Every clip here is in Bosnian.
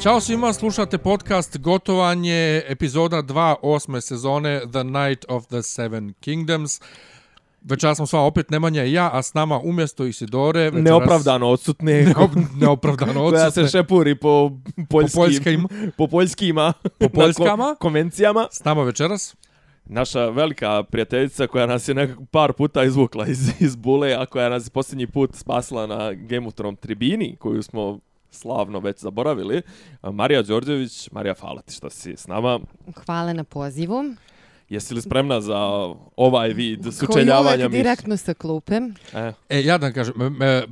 Ćao svima, slušate podcast Gotovanje, epizoda 2, osme sezone The Night of the Seven Kingdoms. Večeras smo sva opet Nemanja i ja, a s nama umjesto Isidore... Večeras... Neopravdano odsutne. Neop, neopravdano odsutne. Koja se šepuri po poljskim... Po poljskim. Po poljskima. Po poljskama. Ko konvencijama. S nama večeras. Naša velika prijateljica koja nas je nekako par puta izvukla iz, iz bule, a koja nas je posljednji put spasila na Game of Thrones tribini, koju smo slavno već zaboravili. Marija Đorđević, Marija hvala ti što si s nama. Hvala na pozivu. Jesi li spremna za ovaj vid sučeljavanja mišljenja? Koji direktno sa klupe. E. e, ja da kažem,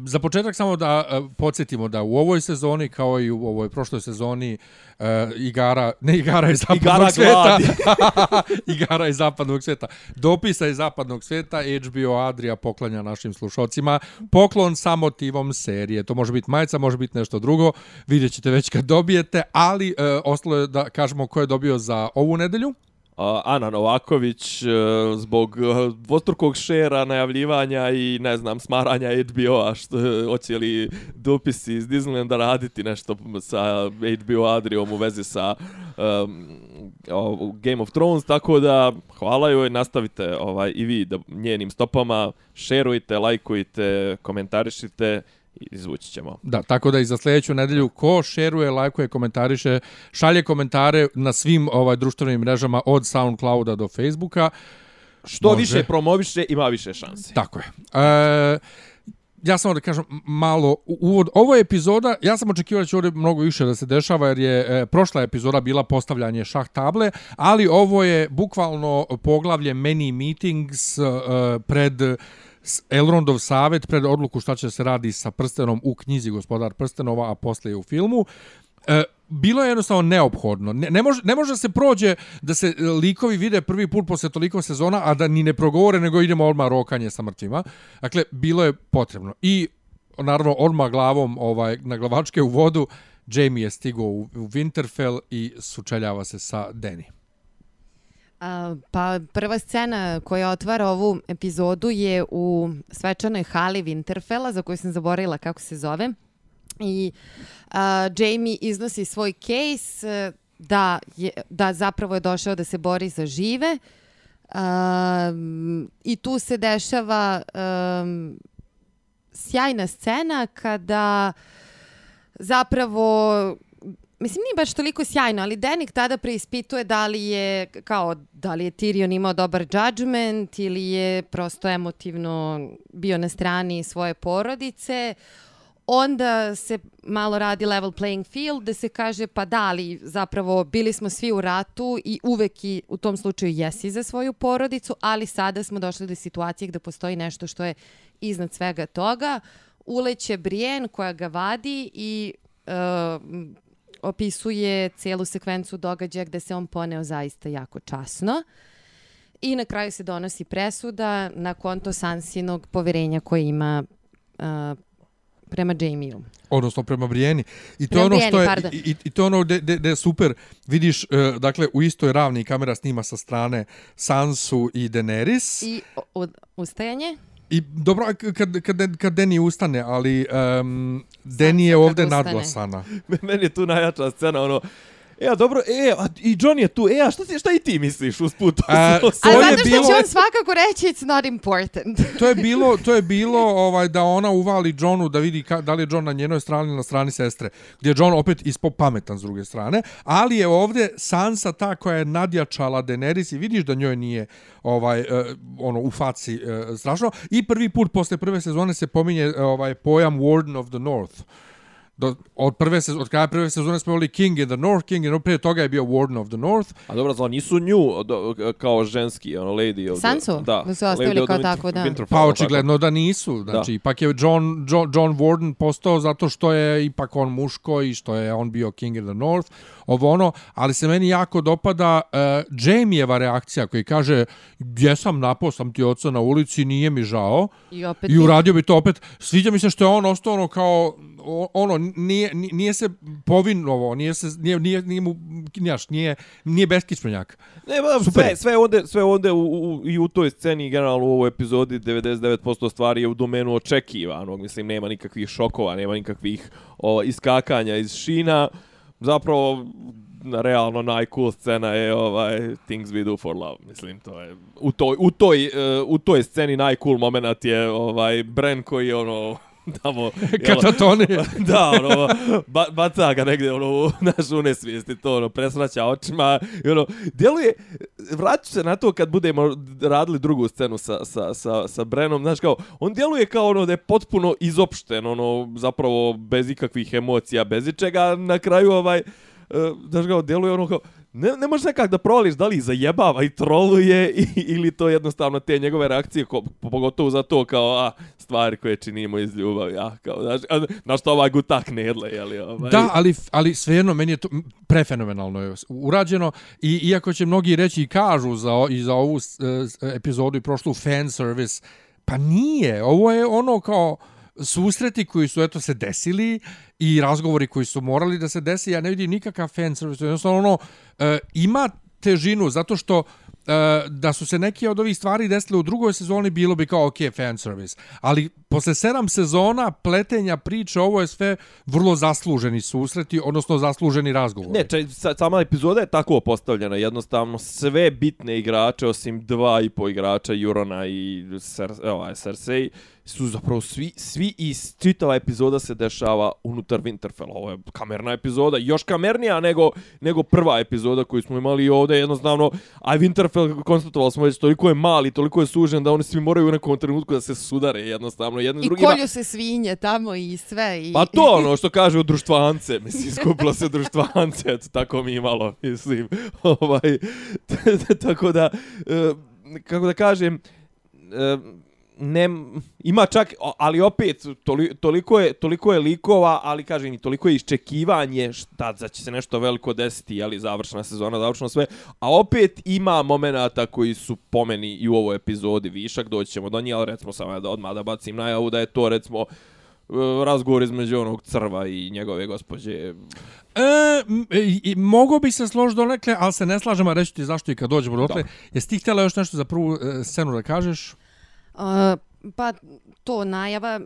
za početak samo da e, podsjetimo da u ovoj sezoni, kao i u ovoj prošloj sezoni, uh, igara, ne igara iz zapadnog igara sveta, igara iz zapadnog sveta, dopisa iz zapadnog sveta, HBO Adria poklanja našim slušocima, poklon sa motivom serije. To može biti majica, može biti nešto drugo, vidjet ćete već kad dobijete, ali uh, ostalo je da kažemo ko je dobio za ovu nedelju. Ana Novaković e, zbog e, dvostrukog šera, najavljivanja i ne znam, smaranja HBO-a što hoće li dopisi iz Disneylanda raditi nešto sa HBO Adriom u vezi sa um, Game of Thrones, tako da hvala joj, nastavite ovaj, i vi da njenim stopama, šerujte, lajkujte, komentarišite izvući ćemo. Da, tako da i za sljedeću nedelju ko šeruje, lajkuje, komentariše, šalje komentare na svim ovaj društvenim mrežama od Soundclouda do Facebooka. Što može. više promoviše, ima više šanse. Tako je. E, ja samo da kažem malo uvod. Ovo je epizoda, ja sam očekivao da će ovdje mnogo više da se dešava, jer je e, prošla epizoda bila postavljanje šah table, ali ovo je bukvalno poglavlje many meetings e, pred Elrondov savet pred odluku šta će se radi sa prstenom u knjizi Gospodar prstenova, a posle u filmu. E, bilo je jednostavno neophodno. Ne, ne, može, ne može se prođe da se e, likovi vide prvi put posle toliko sezona, a da ni ne progovore, nego idemo odmah rokanje sa mrtvima. Dakle, bilo je potrebno. I, naravno, odmah glavom ovaj, na glavačke u vodu, Jamie je stigao u, u Winterfell i sučeljava se sa Danny. A, pa prva scena koja otvara ovu epizodu je u svečanoj hali Winterfella, za koju sam zaboravila kako se zove. I a, Jamie iznosi svoj case e, da, je, da zapravo je došao da se bori za žive. A, I tu se dešava a, sjajna scena kada zapravo Mislim, nije baš toliko sjajno, ali Denik tada preispituje da li je, kao, da li je Tyrion imao dobar judgment ili je prosto emotivno bio na strani svoje porodice. Onda se malo radi level playing field, da se kaže pa da li zapravo bili smo svi u ratu i uvek i u tom slučaju jesi za svoju porodicu, ali sada smo došli do situacije gde postoji nešto što je iznad svega toga. Uleće Brienne koja ga vadi i uh, opisuje cijelu sekvencu događaja gde se on poneo zaista jako časno. I na kraju se donosi presuda na konto Sansinog poverenja koje ima uh, prema Jamie-u. Odnosno prema Brijeni. I to je ono što je, i, i, to je ono gde, je super. Vidiš, uh, dakle, u istoj ravni kamera snima sa strane Sansu i Daenerys. I ustajanje? I dobro, kad, kad, kad Deni ustane, ali um, Deni je ovde nadglasana. Meni je tu najjača scena, ono, E, dobro, e, a, i John je tu, e, a šta, ti, šta i ti misliš usput? A, to Ali zato što bilo... će on svakako reći, it's not important. to je bilo, to je bilo ovaj, da ona uvali Johnu da vidi ka, da li je John na njenoj strani ili na strani sestre. Gdje je John opet ispo pametan s druge strane. Ali je ovdje Sansa ta koja je nadjačala Daenerys i vidiš da njoj nije ovaj, uh, ono, u faci uh, strašno. I prvi put posle prve sezone se pominje uh, ovaj pojam Warden of the North do, od prve sezone, od kraja prve sezone smo imali King in the North, King in the Prije toga je bio Warden of the North. A dobro, znači nisu nju do, kao ženski, ono, lady of Sansu? the... Da. Da su ostavili kao tako, da. Pa očigledno da nisu. Znači, da. ipak je John, John, John Warden postao zato što je ipak on muško i što je on bio King in the North ovo ono, ali se meni jako dopada uh, Jamie-eva reakcija koji kaže gdje sam napao sam ti oca na ulici, nije mi žao. I, opet i uradio bi to opet. Sviđa mi se što je on ostao ono kao ono nije, nije se povinovao, nije se nije nije nije mu njaš, nije nije beskičmenjak. Ne, ba, sve sve onda sve onda u, u, i u toj sceni generalno u ovoj epizodi 99% stvari je u domenu očekivanog, mislim nema nikakvih šokova, nema nikakvih o, iskakanja iz šina zapravo na realno najcool scena je ovaj Things We Do For Love. Mislim, to je u toj, u toj, uh, u toj sceni najcool moment je ovaj Bren koji je ono tamo katatoni. da ono ba, baca ga negdje ono naš unesvijesti to ono presraća očima i ono djeluje vraću se na to kad budemo radili drugu scenu sa, sa, sa, sa Brenom znaš kao on djeluje kao ono da je potpuno izopšten ono zapravo bez ikakvih emocija bez ičega na kraju ovaj E, daš kao djeluje ono kao ne, ne možeš nekak da proliš da li zajebava i troluje i, ili to jednostavno te njegove reakcije, ko, pogotovo za to kao a, stvari koje činimo iz ljubavi. A, kao, znaš, a, na što ovaj gutak nedle, jeli, ovaj. Da, ali, ali svejedno, meni je to prefenomenalno je urađeno i iako će mnogi reći i kažu za, i za ovu uh, epizodu i prošlu fan service, pa nije, ovo je ono kao susreti koji su eto se desili i razgovori koji su morali da se desi, ja ne vidim nikakav fan service, jednostavno ono, e, ima težinu, zato što e, da su se neke od ovih stvari desile u drugoj sezoni, bilo bi kao ok, fan service. Ali posle sedam sezona pletenja priče, ovo je sve vrlo zasluženi susreti, odnosno zasluženi razgovor. Ne, če, sama epizoda je tako postavljena, jednostavno sve bitne igrače, osim dva i po igrača, Jurona i Ser, ovaj, Cersei, su zapravo svi, svi iz čitava epizoda se dešava unutar Winterfell. Ovo je kamerna epizoda, još kamernija nego, nego prva epizoda koju smo imali ovdje jednostavno. A Winterfell, konstatovali smo već, toliko je mali, toliko je sužen da oni svi moraju u nekom trenutku da se sudare jednostavno. Jedno I drugima. kolju se svinje tamo i sve. I... Pa to ono što kaže u društvance, mislim, skupilo se društvance, eto, tako mi imalo, mislim. ovaj, tako da, e, kako da kažem, e, ne ima čak ali opet toliko je toliko je likova ali kažem i toliko je iščekivanje šta da će se nešto veliko desiti ali završna sezona završeno sve a opet ima momenata koji su pomeni i u ovoj epizodi višak doćemo do nje ali recimo samo da odmah da bacim najavu da je to recimo e, razgovor između onog crva i njegove gospođe E, mogu bi se složiti donekle, ali se ne slažemo, reći ti zašto i kad dođemo do tle. Jesi ti htjela još nešto za prvu e, scenu da kažeš? Uh, pa to najava,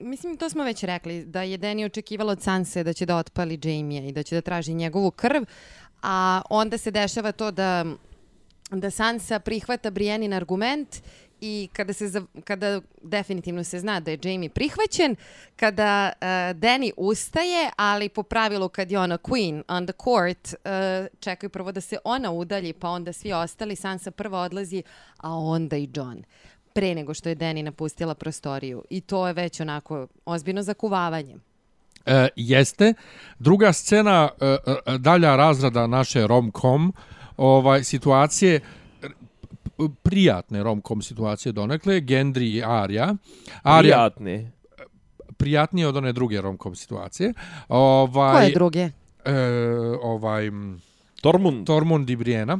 mislim to smo već rekli, da je Deni očekivalo od Sanse da će da otpali Jamie i da će da traži njegovu krv, a onda se dešava to da da Sansa prihvata Briennin argument i kada se kada definitivno se zna da je Jamie prihvaćen, kada uh, Danny ustaje, ali po pravilu kad je ona queen on the court, uh, čekaju prvo da se ona udalji, pa onda svi ostali, Sansa prva odlazi, a onda i John pre nego što je Deni napustila prostoriju. I to je već onako ozbiljno zakuvavanje. E, jeste. Druga scena, e, e, dalja razrada naše rom-com ovaj, situacije, prijatne rom-com situacije donekle, Gendry i Arya. Arya prijatne? Prijatnije od one druge rom-com situacije. Ovaj, Koje druge? E, ovaj, Tormund. Tormund i Briena.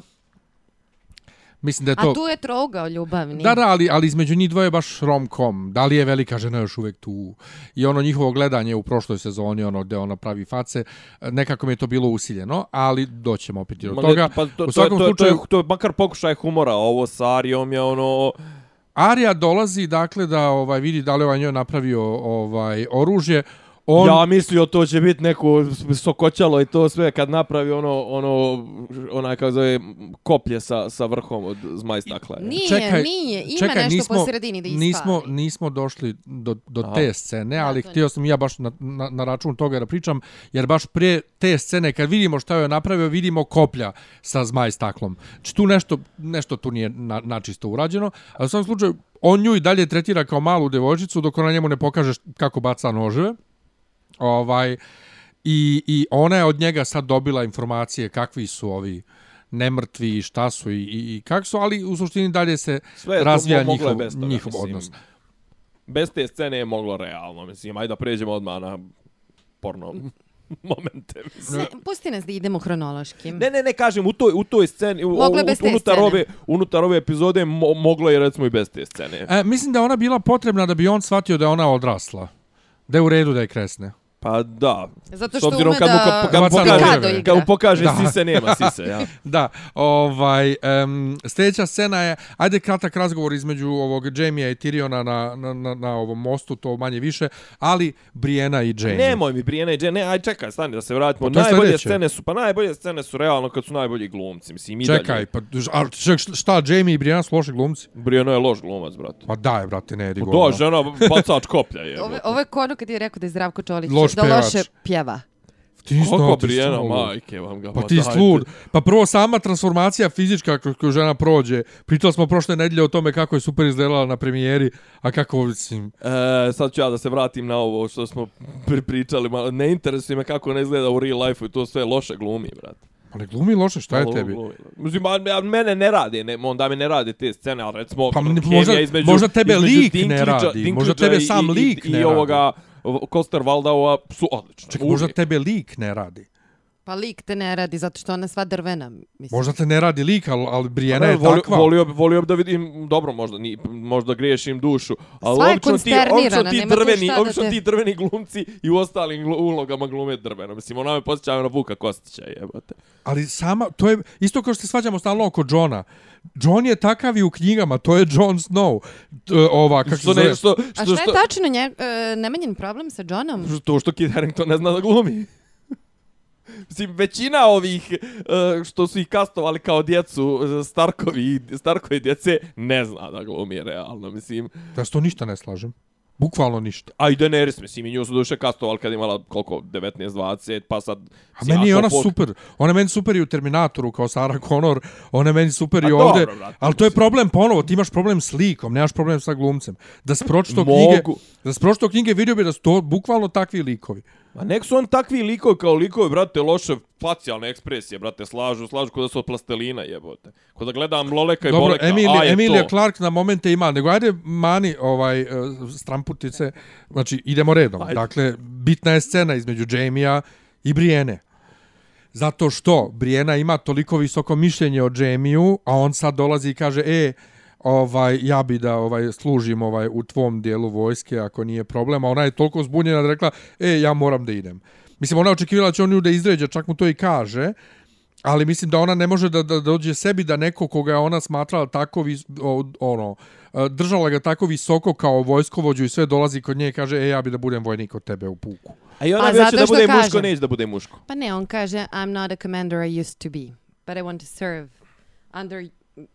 Mislim da je to... A tu je trougao ljubavni. Da, da, ali, ali između njih dvoje baš rom-com. Da li je velika žena još uvek tu? I ono njihovo gledanje u prošloj sezoni, ono gde ona pravi face, nekako mi je to bilo usiljeno, ali doćemo opet do toga. Pa, to, u svakom to, to, slučaju... To je, to je makar pokušaj humora, ovo sa Arijom je ono... Arija dolazi, dakle, da ovaj vidi da li ovaj njoj napravio ovaj oružje. On... Ja mislio to će biti neko sokoćalo i to sve kad napravi ono ono ona kako zove koplje sa sa vrhom od zmaj stakla. Nije, čekaj, nije, ima čekaj, nešto nismo, po sredini da ispali. Nismo nismo došli do do Aha. te scene, ali da, htio sam ja baš na, na, na račun toga da pričam jer baš pre te scene kad vidimo šta je napravio, vidimo koplja sa zmaj staklom. Či tu nešto nešto tu nije na, načisto urađeno. A u svakom slučaju on nju i dalje tretira kao malu devojčicu dok ona njemu ne pokaže kako baca noževe. Ovaj, i, I ona je od njega sad dobila informacije kakvi su ovi nemrtvi i šta su i, i, i kako su, ali u suštini dalje se Sve razvija njihov, bez toga, njihov mislim, odnos. Bez te scene je moglo realno, mislim, ajde da pređemo odmah na porno momente. Mislim. Ne, pusti nas da idemo hronološki. Ne, ne, ne, kažem, u toj, u toj sceni, u, u, unutar, ove, unutar ove epizode mo, moglo je recimo i bez te scene. E, mislim da ona bila potrebna da bi on shvatio da je ona odrasla. Da je u redu da je kresne. Pa da. Zato S što obzirom ume kad mu, da kad, kad mu Bacano pokaže, Mikado kad mu pokaže Da. sise, nema sise, ja. Da, ovaj, um, sljedeća scena je, ajde kratak razgovor između ovog Jamie i Tyriona na, na, na, na ovom mostu, to manje više, ali Briena i Jamie. Nemoj mi Brienne i Jane, ne, aj čekaj, stani da se vratimo. Pa najbolje sljedeće. scene su, pa najbolje scene su realno kad su najbolji glumci, mislim i dalje. Čekaj, pa a, ček, šta, Jamie i Briena su loši glumci? Brienne je loš glumac, brate. Pa daj, brate, ne, Pa digo. da, žena bacač koplja je. Ovo, ovo je kono kad je rekao da je Zdravko Čolić Loš da pevač. loše pjeva. Ti si Brienne, lud. majke vam ga. Pa ti lud. Pa prvo sama transformacija fizička koju žena prođe. Pričali smo prošle nedelje o tome kako je super izgledala na premijeri, a kako, mislim, E, sad ću ja da se vratim na ovo što smo pri- pričali, malo ne interesuje me kako ne izgleda u real life-u i to sve loše glumi, brate. pa ne glumi loše, šta je tebi? glumi. Mislim, a, a mene ne rade, ne, onda mi ne rade te scene, ali recimo Pa ne- možda- između, možda tebe između lik ne radi, možda tebe i- sam i- lik i, ne i radi. Koster Valdaua su odlični. Čekaj, možda tebe lik ne radi. Pa lik te ne radi zato što ona sva drvena. Mislim. Možda te ne radi lik, ali, ali Briena Ne, je volio, takva. volio, volio bi da vidim, dobro, možda, ni, možda griješim dušu, ali Sva je obično ti, konsternirana, obično ti nema tu drveni, šta da obično te- ti drveni glumci i u ostalim glu- ulogama glume drveno. Mislim, ona me posjećava na Vuka Kostića, jebote. Ali sama, to je isto kao što se svađamo stalno oko Johna. John je takav i u knjigama, to je Jon Snow. T- ova, kako se Što, ne, što, A što, šta je tačno nje, e, nemanjen problem sa Johnom? To što Kit Harington ne zna da glumi. Mislim, većina ovih uh, što su ih kastovali kao djecu uh, Starkovi, Starkovi djece ne zna da glumi realno, mislim. Da se to ništa ne slažem. Bukvalno ništa. A i Daenerys, mislim, i nju su duše kastovali kad imala koliko, 19-20, pa sad... A meni je ona pok- super. Ona je meni super i u Terminatoru kao Sarah Connor. Ona je meni super i A dobro, ovde. brate, Ali to je problem ponovo. Ti imaš problem s likom, nemaš problem sa glumcem. Da si pročito knjige, da si pročito knjige, vidio bi da su to bukvalno takvi likovi. Ma nek su on takvi likovi kao likovi, brate, loše facijalne ekspresije, brate, slažu, slažu kod da su od plastelina, jebote. Kod da gledam Loleka i Dobro, Boleka, Emilija, a je Emilija to. Clark na momente ima, nego ajde mani ovaj uh, stramputice, znači idemo redom. Ajde. Dakle, bitna je scena između Jamija i Brienne. Zato što Briena ima toliko visoko mišljenje o Jamiju, a on sad dolazi i kaže, e, ovaj ja bi da ovaj služim ovaj u tvom dijelu vojske ako nije problem, a ona je toliko zbunjena da rekla, e, ja moram da idem. Mislim, ona očekivala da će on nju da izređe, čak mu to i kaže, ali mislim da ona ne može da, da dođe sebi da neko koga je ona smatrala tako vis, o, ono e, držala ga tako visoko kao vojskovođu i sve dolazi kod nje i kaže e ja bi da budem vojnik od tebe u puku. A i ona Pa hoće da bude kaže. muško, neće da bude muško. Pa ne, on kaže I'm not a commander I used to be, but I want to serve under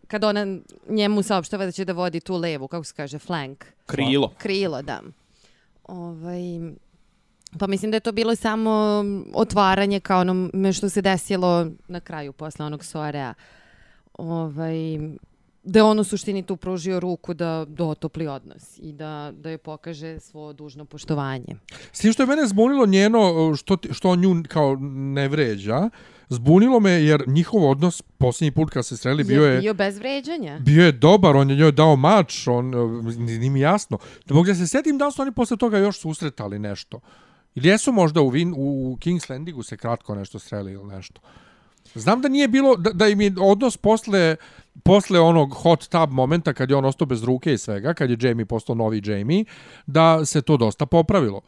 kad ona njemu saopštava da će da vodi tu levu, kako se kaže, flank. Krilo. Krilo, da. Ovaj, pa mislim da je to bilo samo otvaranje kao ono što se desilo na kraju posle onog soarea. Ovaj, da je on u suštini tu pružio ruku da, da otopli odnos i da, da je pokaže svo dužno poštovanje. S tim što je mene zbunilo njeno što, što on nju kao ne vređa, zbunilo me jer njihov odnos posljednji put kad se sreli bio je bio bez vređanja. bio je dobar, on je njoj dao mač, on, nije mi jasno. Da mogu da se sjetim da su oni posle toga još susretali nešto. Ili jesu možda u, Vin, u King's Landingu se kratko nešto sreli ili nešto. Znam da nije bilo, da, da im je odnos posle, posle onog hot tub momenta kad je on ostao bez ruke i svega, kad je Jamie postao novi Jamie, da se to dosta popravilo.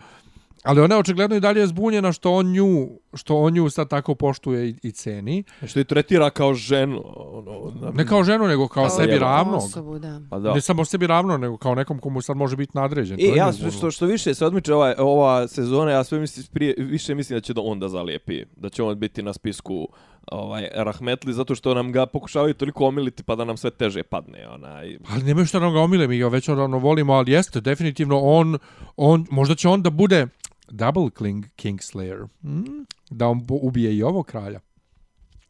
Ali ona je očigledno i dalje zbunjena što on nju, što on nju sad tako poštuje i, i ceni. Što je tretira kao ženu. Ono, na- Ne kao ženu, nego kao, Kao sebi jednu ravnog. Osobu, da. Pa da. Ne samo sebi ravno, nego kao nekom komu sad može biti nadređen. E, To je ja što, što, što više se odmiče ova, ova sezona, ja sve mislim, prije, više mislim da će da on da zalijepi. Da će on biti na spisku ovaj, Rahmetli, zato što nam ga pokušavaju toliko omiliti pa da nam sve teže padne. Onaj. Ali nemaju što nam ga omile, mi ga već odavno volimo, ali jeste, definitivno on, on, možda će on da bude double king, Kingslayer. Mm? Da on ubije i ovo kralja.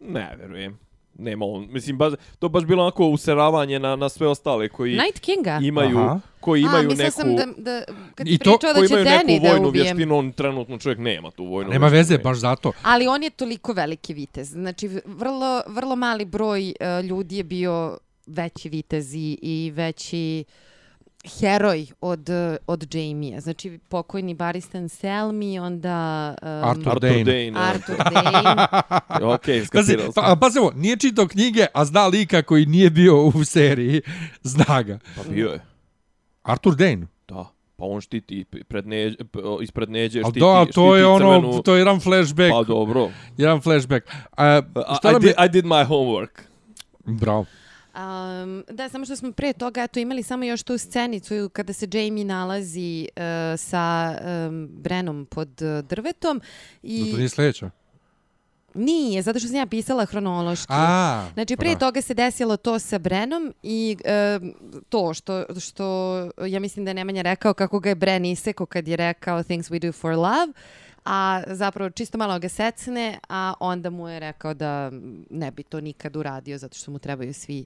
Ne, verujem. Nema on. Mislim, baš, to baš bilo onako useravanje na, na sve ostale koji Night Kinga? imaju, Aha. koji imaju A, neku... sam da, da kad I to- da koji imaju Danny neku vojnu vještinu, on trenutno čovjek nema tu vojnu Nema vještinu. veze, baš zato. Ali on je toliko veliki vitez. Znači, vrlo, vrlo mali broj uh, ljudi je bio veći vitez i, i veći heroj od, uh, od Jamie. Znači, pokojni Baristan Selmy, onda um, Arthur Arthur Dane. Dane. Arthur Dane. ok, skapirao pa, sam. a pazi ovo, nije čitao knjige, a zna lika koji nije bio u seriji. Zna ga. Pa bio je. Arthur Dane. Da. Pa on štiti pred neđe, ispred neđe, Al štiti, da, to štiti je ono, crvenu... to je jedan flashback. Pa dobro. Jedan flashback. Šta I, nam did, je... I did my homework. Bravo. Um, da, samo što smo pre toga eto, imali samo još tu scenicu kada se Jamie nalazi uh, sa um, Brenom pod uh, drvetom. I... I... To nije sljedeća. Nije, zato što sam ja pisala hronološki. A, Znači, pa prije toga se desilo to sa Brenom i e, to što, što ja mislim da je Nemanja rekao kako ga je Bren isekao kad je rekao things we do for love, a zapravo čisto malo ga secne, a onda mu je rekao da ne bi to nikad uradio zato što mu trebaju svi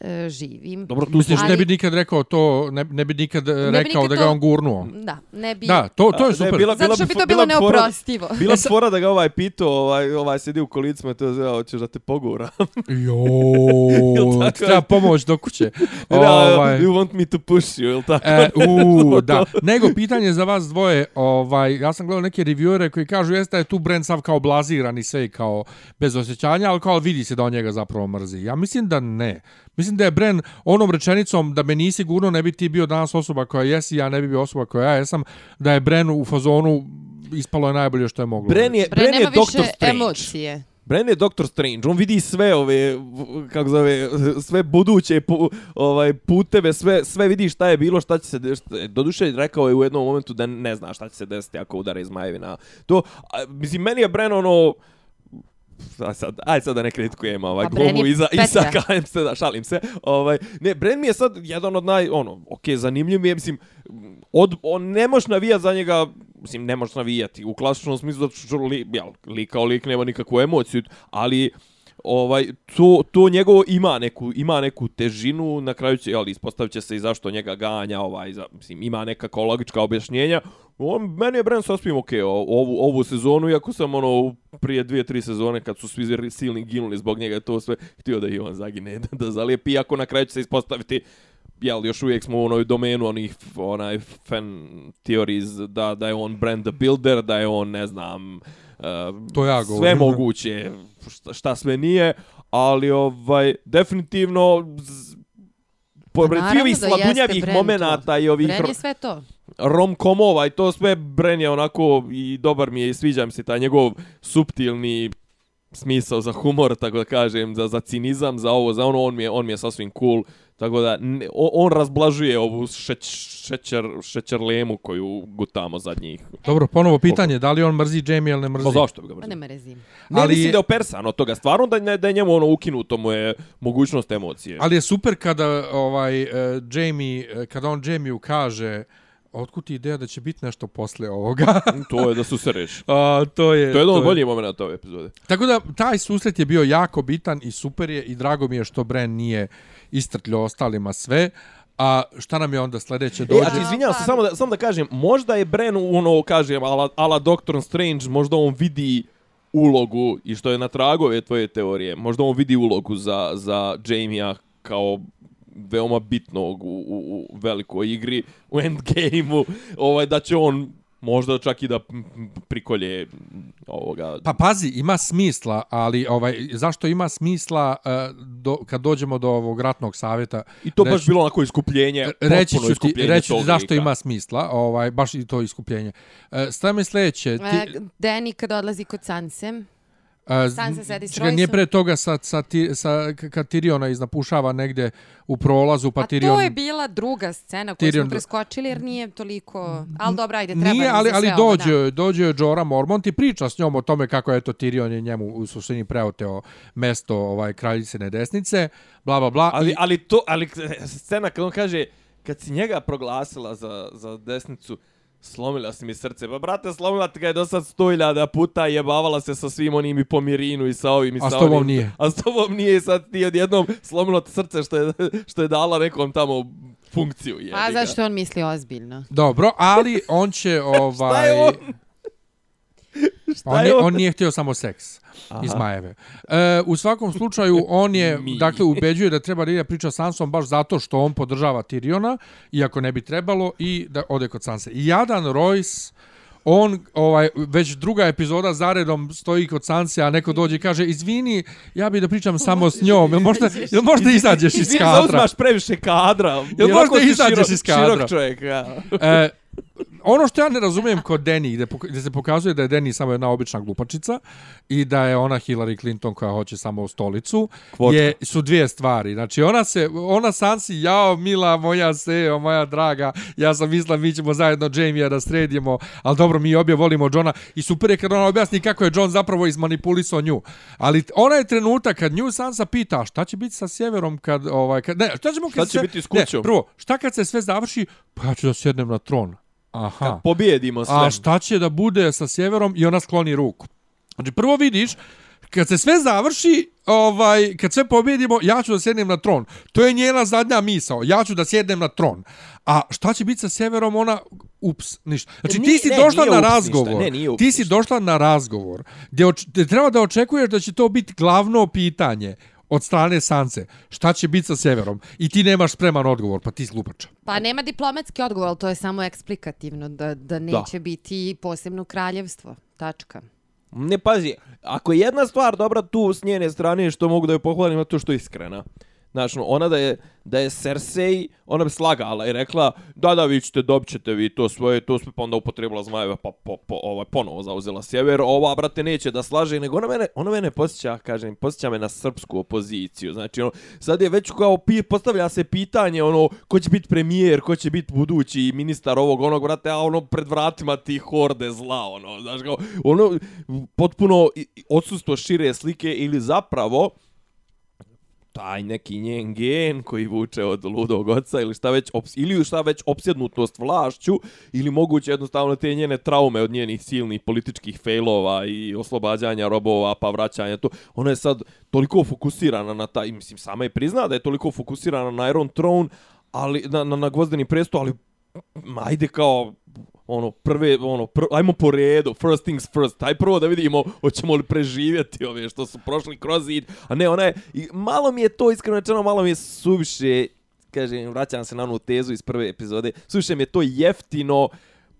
e, živi. Dobro, tu Misliš, ne bi nikad rekao to, ne, ne bi nikad bi rekao nikad da ga to- on gurnuo. Da, ne bi... Da, to, to je ne, super. bila- Zato što bi to bila bilo fora- neoprostivo. Bila E fora da ga ovaj pitao, ovaj, ovaj sedi u kolicima, to je zove, hoćeš da te pogura. Jo, tako? ti treba pomoć do kuće. ovaj. ovaj, You want me to push you, ili tako? E, u, To. da. Nego, pitanje za vas dvoje, ovaj, ja sam gledao neke reviewere koji kažu jeste je tu Brent sav kao blaziran i sve i kao bez osjećanja, ali kao vidi se da on njega zapravo mrzi. Ja mislim da ne. Mislim da je Bren onom rečenicom da me nisi gurno, ne bi ti bio danas osoba koja jesi, ja ne bi bio osoba koja ja jesam, da je Bren u fazonu ispalo je najbolje što je moglo. Bren je, Bren Bren je Doctor Strange. emocije. Bren je Doctor Strange, on vidi sve ove, kako zove, sve buduće pu, ovaj, puteve, sve, sve vidi šta je bilo, šta će se desiti. Doduše, rekao je u jednom momentu da ne zna šta će se desiti ako udare zmajevi na to. A, mislim, meni je Bren ono, Aj sad, aj sad da ne kritikujem ovaj Pa glumu iza, kajem se, da šalim se. Ovaj, ne, Bren mi je sad jedan od naj, ono, okej, zanimljiv mi je, mislim, od, on ne možeš navijati za njega, mislim, ne možeš navijati u klasičnom smislu, zato što li, jel, lik kao lik nema nikakvu emociju, ali ovaj to to njegovo ima neku ima neku težinu na kraju će ali ispostavit će se i zašto njega ganja ovaj za, mislim ima neka logička objašnjenja on meni je Brand sasvim okej o- ovu ovu sezonu iako sam ono prije dvije tri sezone kad su svi silni ginuli zbog njega to sve htio da i on zagine da, da zalijepi iako na kraju će se ispostaviti jel, još uvijek smo u onoj domenu onih onaj fan theories da, da je on brand the builder, da je on, ne znam, uh, To ja sve govorim. moguće, šta, šta sve nije, ali ovaj, definitivno pored naravno ovih sladunjavih to. momenata i ovih Bren je sve to. Romkomova i to sve Bren je onako i dobar mi je i sviđa mi se taj njegov suptilni smisao za humor, tako da kažem, za, za cinizam, za ovo, za ono, on mi je, on mi je sasvim cool, tako da ne, on, on razblažuje ovu šeć, šećer, šećer lemu koju gutamo zadnjih. Dobro, ponovo pitanje, da li on mrzi Jamie ili ne mrzi? Pa zašto bi ga Pa mrzio? ne mrezim. Ne, Ali- ali... mislim da je opersan od toga. Stvarno da, ne, da je njemu ono ukinuto mu je mogućnost emocije. Ali je super kada ovaj uh, Jamie, eh, kada on Jamie kaže otkud ti ideja da će biti nešto posle ovoga? to je da su se reši. A, to je To je jedan od je- boljih momenta ove epizode. Tako da taj susret je bio jako bitan i super je i drago mi je što Bren nije istrtljio ostalima sve. A šta nam je onda sledeće E, dođe? a ti izvinjavam se, samo da, samo da kažem, možda je Bren, ono, kažem, ala, ala Doctor Strange, možda on vidi ulogu, i što je na tragu ove tvoje teorije, možda on vidi ulogu za, za Jamie-a kao veoma bitnog u, u, u velikoj igri, u endgame-u, ovaj, da će on možda čak i da prikolje ovoga... Pa pazi, ima smisla, ali ovaj zašto ima smisla uh, do, kad dođemo do ovog ratnog savjeta? I to baš reći- bilo onako iskupljenje, Reći potpuno ću ti, iskupljenje reći ću ti zašto lika. ima smisla, ovaj baš i to iskupljenje. Uh, Stavi mi sledeće, ti, E, Danny kad odlazi kod Sanse. A, Sansa sedi s čekaj, nije pre toga sa, sa, sa, kad Tiriona iznapušava negde u prolazu, pa A Tirion... to je bila druga scena koju Tyrion- smo preskočili jer nije toliko... Ali dobro, ajde, treba Nije, ali, ali sve ovo, dođe, da. dođe Jorah Mormont i priča s njom o tome kako je to Tyrion je njemu u suštini preoteo mesto ovaj, kraljicine desnice, bla, bla, bla. Ali, ali to, ali scena kad on kaže, kad si njega proglasila za, za desnicu, slomila si mi srce. Pa brate, slomila ti ga je do sad sto iljada puta i jebavala se sa svim onim i po Mirinu i sa ovim i A sa s tobom nije. A s tobom nije i sad ti odjednom slomilo ti srce što je, što je dala nekom tamo funkciju. jebi A zašto on misli ozbiljno? Dobro, ali on će... Ovaj, je on? On, je on? nije htio samo seks Aha. iz Majeve. E, u svakom slučaju, on je, Mi. dakle, ubeđuje da treba da ide priča s Sansom baš zato što on podržava Tyriona, iako ne bi trebalo, i da ode kod Sanse. I jadan Royce, on ovaj već druga epizoda zaredom stoji kod Sanse, a neko dođe i kaže izvini, ja bih da pričam samo s njom. Jel možda, jel možda izađeš iz Izvini, kadra? zauzmaš previše kadra. Jel ovako možda izađeš širok- iz kadra? Širok čovjek, ja. E, ono što ja ne razumijem kod Deni, gde, gde se pokazuje da je Deni samo jedna obična glupačica i da je ona Hillary Clinton koja hoće samo u stolicu, Kvotka. je, su dvije stvari. Znači, ona se, ona Sansi, jao, mila moja seo, moja draga, ja sam mislila, mi ćemo zajedno Jamie da sredimo, ali dobro, mi obje volimo Johna i super je kad ona objasni kako je John zapravo izmanipulisao nju. Ali ona je trenutak kad nju Sansa pita šta će biti sa sjeverom kad, ovaj, kad, ne, šta ćemo kad Šta će sve- biti s ne, kućom? prvo, šta kad se sve završi, pa ja ću da sjednem na tron. Aha. Kad pobjedimo sve. A šta će da bude sa sjeverom i ona skloni ruku. Znači prvo vidiš kad se sve završi, ovaj kad sve pobjedimo, ja ću da sjednem na tron. To je njena zadnja misao. Ja ću da sjednem na tron. A šta će biti sa sjeverom, ona ups, ništa. Znači ti Nije- si ne, došla na ups ništa, razgovor. ne, nije ups ti si ništa. došla na razgovor gdje, oč, gdje treba da očekuješ da će to biti glavno pitanje od strane Sance. Šta će biti sa sjeverom? I ti nemaš spreman odgovor, pa ti si glupača. Pa nema diplomatski odgovor, to je samo eksplikativno, da, da neće biti posebno kraljevstvo. Tačka. Ne, pazi, ako je jedna stvar dobra tu s njene strane što mogu da je pohvalim, to što je iskrena. Znači, ona da je, da je Cersei, ona bi slagala i rekla, da, da, vi ćete, dobit ćete vi to svoje, to sve, pa onda upotrebila zmajeva, pa po, po, ovaj, ponovo zauzela sjever, ova, brate, neće da slaže, nego ona mene, ona mene posjeća, kažem, posjeća me na srpsku opoziciju, znači, ono, sad je već kao, pi, postavlja se pitanje, ono, ko će biti premijer, ko će biti budući ministar ovog, onog, brate, a ono, pred vratima ti horde zla, ono, znaš, kao, ono, potpuno odsustvo šire slike ili zapravo, taj neki njen gen koji vuče od ludog oca ili šta već ops, ili šta već opsjednutost vlašću ili moguće jednostavno te njene traume od njenih silnih političkih failova i oslobađanja robova pa vraćanja to ona je sad toliko fokusirana na taj mislim sama je prizna da je toliko fokusirana na Iron Throne ali na na, na gvozdeni presto ali ajde kao ono prve ono pr, ajmo po redu first things first aj prvo da vidimo hoćemo li preživjeti ove što su prošli kroz zid a ne ona je i malo mi je to iskreno rečeno malo mi je suviše kažem vraćam se na onu tezu iz prve epizode suviše mi je to jeftino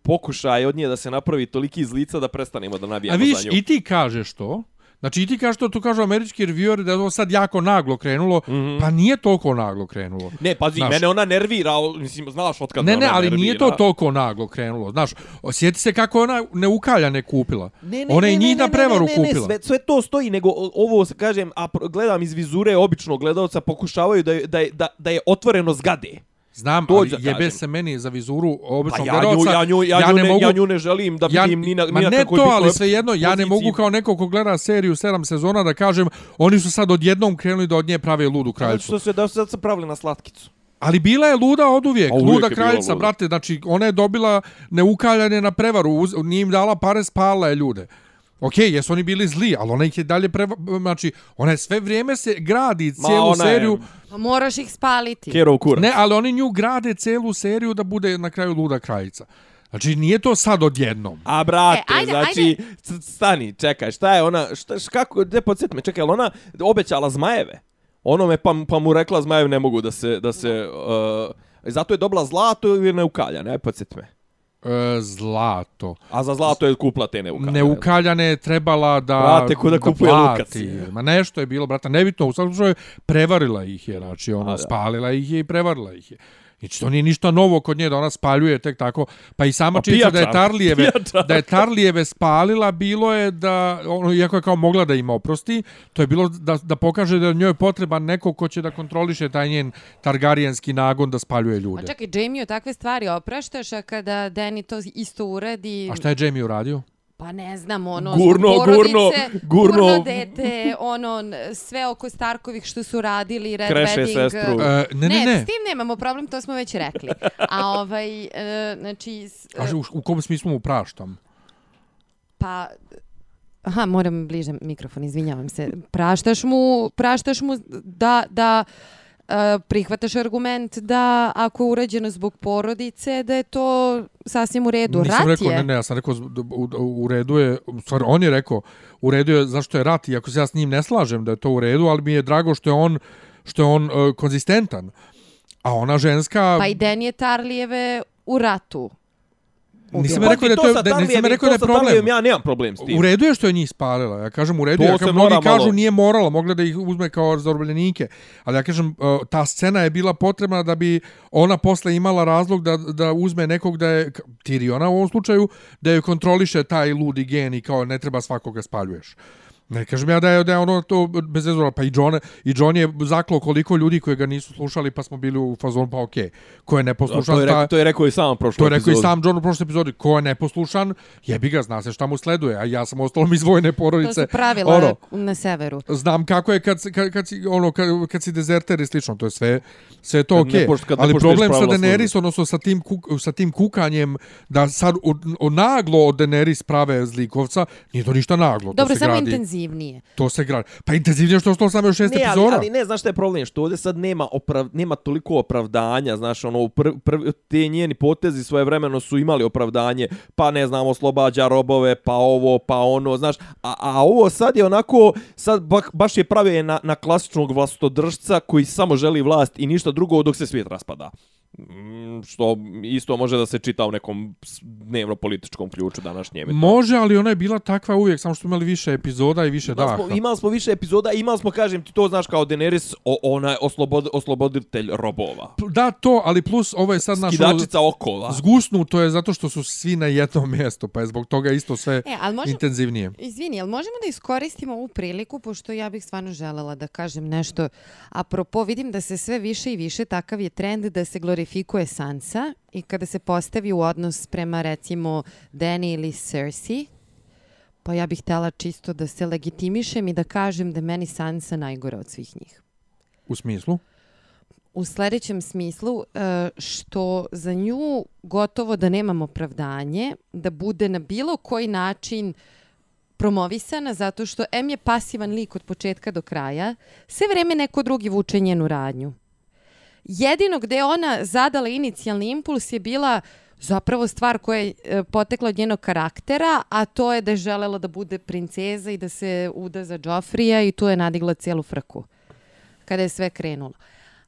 pokušaj od nje da se napravi toliki iz lica da prestanemo da A navijamo za nju. i ti kažeš to. Znači i ti kažeš to, tu kažu američki revieweri da je ovo sad jako naglo krenulo, mm. -hmm. pa nije toliko naglo krenulo. Ne, pazi, Znaš- mene ona nervira, mislim, znaš od kada Ne, ona ne, ali nervira. nije to toliko naglo krenulo. Znaš, sjeti se kako ona neukaljane kupila. Ne, ona je njih na prevaru ne, ne, kupila. sve, sve to stoji, nego ovo, kažem, a gledam iz vizure običnog gledalca, pokušavaju da, je- da, je- da, da je otvoreno zgade. Znam, To ali jebe kažem. se meni za vizuru Pa običnog ja nju, gledalca. ja, nju, ja, nju ne, mogu, ja nju ne želim da ja, vidim ni na, ma ni na ne to, ali svejedno, ja ne mogu kao neko ko gleda seriju 7 sezona da kažem, oni su sad odjednom krenuli da od nje prave ludu kraljicu. što se da su sad se pravili na slatkicu. Ali bila je luda od uvijek, uvijek luda kraljica, luda. brate, znači ona je dobila neukaljane na prevaru, uz, nije im dala pare, spala je ljude. Ok, jesu oni bili zli, ali ona ih je dalje preva... Znači, ona je sve vrijeme se gradi Ma, cijelu ona je- seriju. Pa moraš ih spaliti. Kerov kurac. Ne, ali oni nju grade celu seriju da bude na kraju luda kraljica. Znači, nije to sad odjednom. A brate, E, ajde, znači, c- stani, čekaj, šta je ona, šta, š, kako, gdje podsjeti me, čekaj, jel ona obećala zmajeve? Ono me, pa, pa mu rekla zmajev ne mogu da se, da se, uh, zato je dobila zlato ili neukaljane, aj podsjeti me. E, zlato. A za zlato je kupla te neukaljane. Neukaljane je trebala da Brate, ko da kupuje plati. Lukas. Ma nešto je bilo, brata, nebitno, u svakom slučaju prevarila ih je, znači ona A, spalila ih je i prevarila ih je. Znači, to nije ništa novo kod nje da ona spaljuje tek tako. Pa i sama A činjenica da je Tarlijeve, pijačarka. da je Tarlijeve spalila, bilo je da, ono, iako je kao mogla da im oprosti, to je bilo da, da pokaže da je njoj potreban neko ko će da kontroliše taj njen targarijanski nagon da spaljuje ljude. A čekaj, Jamie takve stvari opraštaš, a kada Danny to isto uradi... A šta je Jamie uradio? Pa ne znam, ono, Gurno, porodice, gurno, gurno. gurno dete, ono, sve oko Starkovih što su radili, Red Kreše Wedding. sestru. E, ne, ne, ne. s tim nemamo problem, to smo već rekli. A ovaj, e, znači, s- e, Kaže, u, u kom smislu mu praštam? pa... Aha, moram bliže mikrofon, izvinjavam se. Praštaš mu, praštaš mu da, da prihvataš argument da ako je urađeno zbog porodice, da je to sasvim u redu. Nisam Rat rekao, je. ne, ne, ja sam rekao, u, u redu je, u stvari, on je rekao, u redu je zašto je rat, iako se ja s njim ne slažem da je to u redu, ali mi je drago što je on, što je on uh, konzistentan. A ona ženska, Pa i Den je Tarlijeve u ratu. Nisam rekao da je to- sa da- nisam rekao da je problem. Ja nemam problem s tim. U redu je što je njih spalila. Ja kažem u redu, To ja kažem, mnogi kažu malo- nije morala, mogla da ih uzme kao zarobljenike. Ali ja kažem, uh, ta scena je bila potrebna da bi ona posle imala razlog da, da uzme nekog da je, Tiriona u ovom slučaju, da je kontroliše taj ludi gen i kao ne treba svakoga spaljuješ. Ne kažem ja da je, da je ono to bez vezora, pa i John, i John je zaklo koliko ljudi koji ga nisu slušali pa smo bili u fazonu pa okej. Okay. Ko je neposlušan, To je, ta- to je rekao i sam prošlo To je rekao i sam John u prošloj epizodi, ko je neposlušan, jebi ga, zna se šta mu sleduje, a ja sam ostalom iz vojne To porodice. su pravila Ono, na severu. znam kako je kad, kad, kad, si, ono, kad, kad si dezerter i slično, to je sve, sve je to okej. ne poš- kad ne Ali problem sa Daenerys, odnosno sa tim, kuk, sa tim kukanjem, da sad o, o naglo od Daenerys prave zlikovca, nije to ništa naglo, Dobro, to se samo gradi. Intenzivnije. To se gradi. Pa intenzivnije što ostalo samo još šest Ne, ali, epizoda. ali ne, znaš šta je problem? Što ovdje sad nema, oprav, nema toliko opravdanja, znaš, ono, prv, prv, te njeni potezi svoje vremeno su imali opravdanje, pa ne znam, oslobađa robove, pa ovo, pa ono, znaš, a, a ovo sad je onako, sad ba, baš je prave na, na klasičnog vlastodržca koji samo želi vlast i ništa drugo dok se svijet raspada. Mm, Što isto može da se čita u nekom dnevno-političkom ključu današnjem. Može, ali ona je bila takva uvijek, samo što imali više epizoda i više Imali daha. smo, imali smo više epizoda, imali smo, kažem ti to, znaš, kao Daenerys, o, ona je oslobod, osloboditelj robova. Da, to, ali plus ovo je sad naš... Skidačica okova. Zgusnuto je zato što su svi na jednom mjestu, pa je zbog toga isto sve E, ali možemo, intenzivnije. Izvini, jel možemo da iskoristimo ovu priliku, pošto ja bih stvarno želela da kažem nešto. Apropo, vidim da se sve više i više takav je trend da se glorifikuje Sansa i kada se postavi u odnos prema recimo Dany ili Cersei, pa ja bih htjela čisto da se legitimišem i da kažem da meni Sansa najgore od svih njih. U smislu? U sljedećem smislu e, što za nju gotovo da nemam opravdanje da bude na bilo koji način promovisana zato što M je pasivan lik od početka do kraja, sve vreme neko drugi vuče njenu radnju. Jedino gde ona zadala inicijalni impuls je bila zapravo stvar koja je e, potekla od njenog karaktera, a to je da je želela da bude princeza i da se uda za Joffrija i tu je nadigla cijelu frku kada je sve krenulo.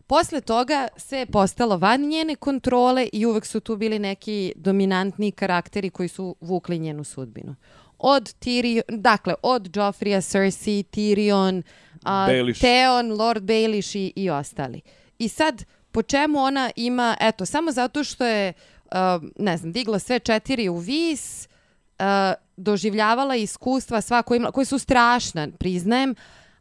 Posle toga sve je postalo van njene kontrole i uvek su tu bili neki dominantni karakteri koji su vukli njenu sudbinu. Od Tyrion, dakle, od Joffrija, Cersei, Tyrion, Baelish. Theon, Lord Baelish i, i ostali. I sad, po čemu ona ima, eto, samo zato što je, uh, ne znam, digla sve četiri u vis, uh, doživljavala iskustva sva koja, koje su strašna, priznajem,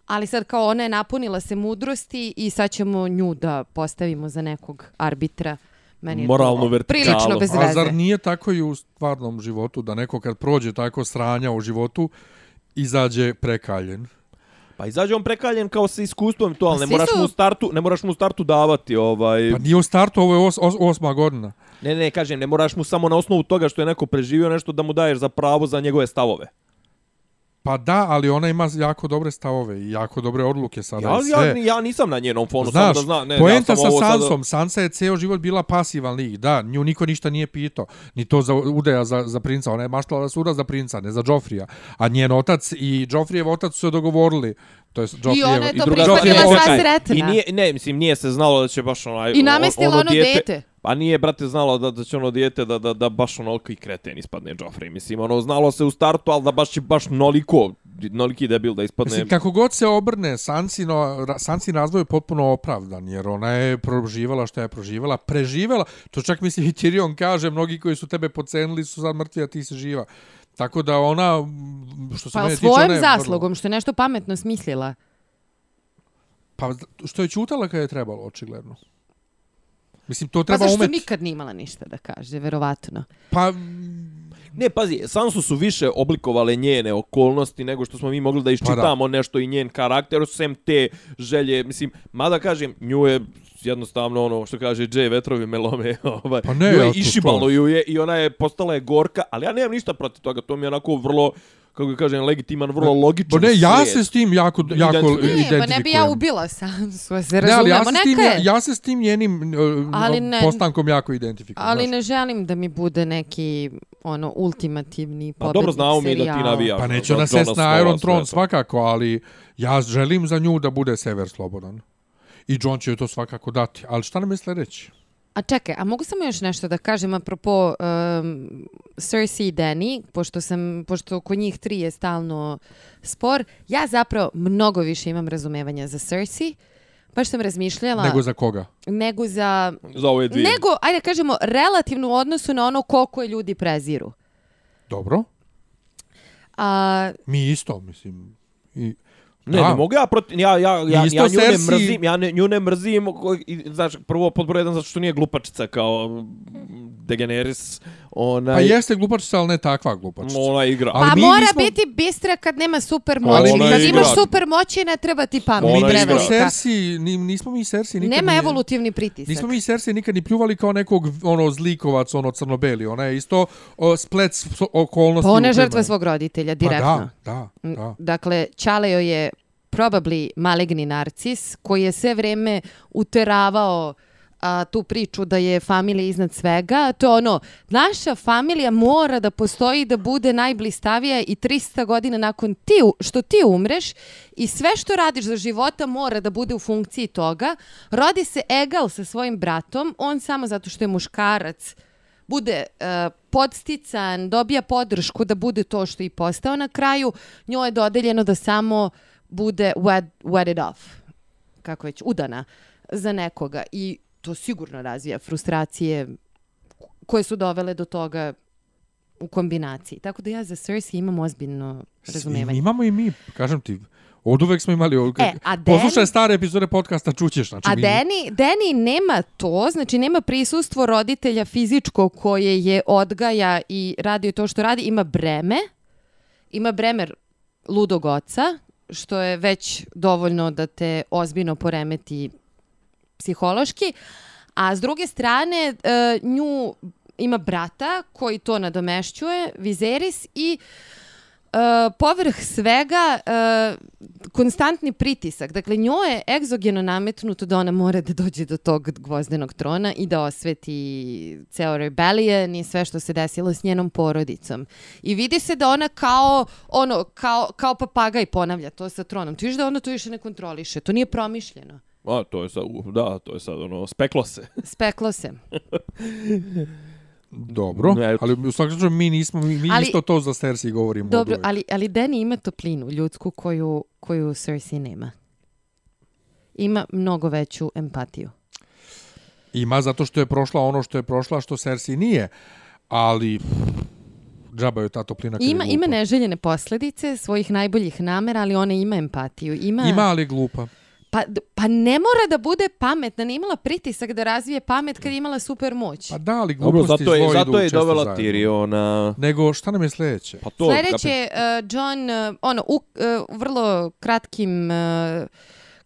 ali sad kao ona je napunila se mudrosti i sad ćemo nju da postavimo za nekog arbitra. Meni je Moralnu to vertikalu. prilično bez A veze. zar nije tako i u stvarnom životu, da neko kad prođe tako sranja u životu, izađe prekaljen? Pa izađe on prekaljen kao sa iskustvom to, ali Pa ne moraš, su- mu u startu, ne moraš mu startu davati ovaj... Pa nije u startu, ovo je os, os, osma godina. Ne, ne, kažem, ne moraš mu samo na osnovu toga što je neko preživio nešto da mu daješ za pravo za njegove stavove. Pa da, ali ona ima jako dobre stavove i jako dobre odluke sada Ja, i sve. ja, ja nisam na njenom fonu, Znaš, samo da zna. Ne, poenta ja sam sa ovo sada- Sansom, Sansa je ceo život bila pasivan lik, da, nju niko ništa nije pitao, ni to za udeja za, za princa, ona je maštala da se uda za princa, ne za Joffrija, a njen otac i Joffrijev otac su se dogovorili, to je Joffrijev, ona je to druga prihvatila sva sretna. I nije, ne, mislim, nije se znalo da će baš onaj... I namestila ono dete. Pa nije, brate, znalo da, da će ono dijete da, da, da baš onoliki kreten ispadne Joffrey. Mislim, ono, znalo se u startu, ali da baš će baš noliko, noliki debil da ispadne... Mislim, kako god se obrne, Sansino, ra, Sansin razvoj je potpuno opravdan, jer ona je proživala što je proživala, preživela, to čak mislim i Tyrion kaže, mnogi koji su tebe pocenili su sad mrtvi, a ti se živa. Tako da ona, što se Pa mene tiče, ona svojom je vrlo- zaslugom, što je nešto pametno smislila. Pa što je čutala kad je trebalo, očigledno. Mislim, to treba Pa zašto umeti. nikad nije imala ništa da kaže, verovatno. Pa, Ne, pazi, Sansu su više oblikovale njene okolnosti nego što smo mi mogli da iščitamo nešto i njen karakter, sem te želje, mislim, mada kažem, nju je jednostavno ono što kaže Jay vetrovi melome, ovaj, Pa ne, nju je ja išibalo ju je i ona je postala je gorka, ali ja nemam ništa protiv toga, to mi je onako vrlo kako ga kažem, legitiman, vrlo logičan Pa ne, ja slijed. se s tim jako, jako Identifikujem. Ne, identifikujem. pa ne bi ja ubila Sansu, se Ne, ali razumemo, ja se, s tim, neka ja, je. ja se s tim njenim uh, Ali ne- postankom jako identifikujem. Ali znaš. ne želim da mi bude neki ono ultimativni Pa pobednik dobro, znamo mi da ti serijala. navijaš. Pa neće ona sest na Iron Throne svakako, ali ja želim za nju da bude sever slobodan. I John će joj to svakako dati. Ali šta nam je sljedeći? A čekaj, a mogu samo još nešto da kažem apropo um, Cersei i Dany, pošto, sam, pošto kod njih tri je stalno spor, ja zapravo mnogo više imam razumevanja za Cersei, baš sam razmišljala... Nego za koga? Nego za... Za ove dvije. Nego, ajde kažemo, relativno u odnosu na ono koliko je ljudi preziru. Dobro. A, Mi isto, mislim. I, Ne, Da. ne mogu ja protiv, ja, ja, ja, Isto ja nju ne Cersei- mrzim, ja ne, nju ne mrzim, i, znaš, prvo pod broj jedan zato što nije glupačica kao mm, Daenerys, ona, pa jeste glupačica, ali ne takva glupačica. ona igra. Ali pa mi mora nismo- biti bistra kad nema super moći. Kad igra. imaš super moći ne treba ti pamet. Mi nismo ni, nismo mi Cersei nikad Nema ni- evolutivni pritisak. Nismo mi Cersei nikad ni pljuvali kao nekog ono zlikovac, ono crnobeli. Ona je isto o, splet okolnosti. Pa ona je žrtva svog roditelja, Pa direktno. da, da, da. Dakle, Čale joj je probably maligni narcis koji je sve vreme uteravao a, tu priču da je familija iznad svega. To je ono, naša familija mora da postoji da bude najblistavija i 300 godina nakon ti, što ti umreš i sve što radiš za života mora da bude u funkciji toga. Rodi se egal sa svojim bratom, on samo zato što je muškarac bude uh, podstican, dobija podršku da bude to što i postao na kraju, njoj je dodeljeno da samo bude wed, wedded off, kako već, udana za nekoga. I to sigurno razvija frustracije koje su dovele do toga u kombinaciji. Tako da ja za Cersei imam ozbiljno razumevanje. Imamo i mi, kažem ti, od uvek smo imali... od- E, a Poslušaj Dany- stare epizode podcasta, čućeš. Znači, A mi, Deni, Deni nema to, znači nema prisustvo roditelja fizičko koje je odgaja i radi to što radi, ima breme, ima bremer ludog oca, što je već dovoljno da te ozbiljno poremeti psihološki, a s druge strane e, nju ima brata koji to nadomešćuje, Viserys i Uh, povrh svega uh, konstantni pritisak. Dakle, njoj je egzogeno nametnuto da ona mora da dođe do tog gvozdenog trona i da osveti ceo rebellion i sve što se desilo s njenom porodicom. I vidi se da ona kao, ono, kao, kao papagaj ponavlja to sa tronom. Ti viš da ona to više ne kontroliše. To nije promišljeno. A, to je sad, da, to je sad, ono, speklo se. Speklo se. Dobro, Ne, ali u svakom slučaju mi nismo, mi, mi Ali- isto to za Cersei govorimo. Dobro, ali, ali Dani ima toplinu ljudsku koju, koju Cersei nema. Ima mnogo veću empatiju. Ima zato što je prošla ono što je prošla, što Cersei nije. Ali, džaba je ta toplina. Ima, ima neželjene posljedice svojih najboljih namera, ali ona ima empatiju. Ima, Ima, ali glupa. Pa, pa ne mora da bude pametna, ne imala pritisak da razvije pamet kad je imala super moć. Pa da, ali Dobro, gluposti zato je, zlo zato idu je dovela zajedno. Tyriona. Nego, šta nam je sljedeće? Pa to, Sljedeće je uh, John, uh, ono, u uh, vrlo kratkim uh,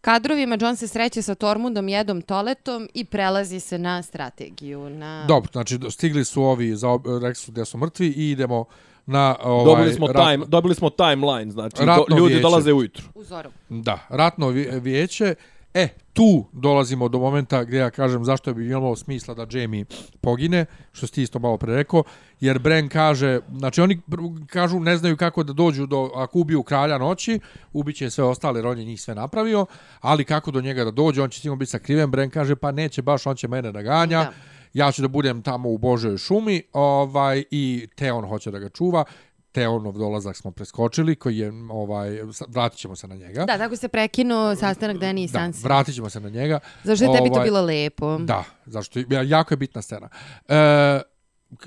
kadrovima, John se sreće sa Tormundom, jedom Toletom i prelazi se na strategiju. Na... Dobro, znači stigli su ovi, za, rekli su gdje su mrtvi i idemo na ovaj, dobili, smo rat- time, dobili smo timeline, znači, do, Ratno ljudi vijeće. dolaze ujutru. U zoru. Da, ratno vi- vijeće. E, tu dolazimo do momenta gdje ja kažem zašto bi imalo smisla da Jamie pogine, što si ti isto malo pre rekao, jer Bran kaže, znači oni kažu ne znaju kako da dođu do, ako ubiju kralja noći, ubiće sve ostale, jer on je njih sve napravio, ali kako do njega da dođe, on će sigurno biti sakriven, Bran kaže pa neće baš, on će mene da ganja, Da. Ja ću da budem tamo u Božoj šumi ovaj i Teon hoće da ga čuva, Teonov dolazak smo preskočili, koji je, ovaj, vratit ćemo se na njega. Da, tako se prekinuo sastanak Dani i Da, Sansa. vratit ćemo se na njega. Zašto je tebi to Ovaj, bilo lepo? Da, zašto je, ja- jako je bitna scena. E,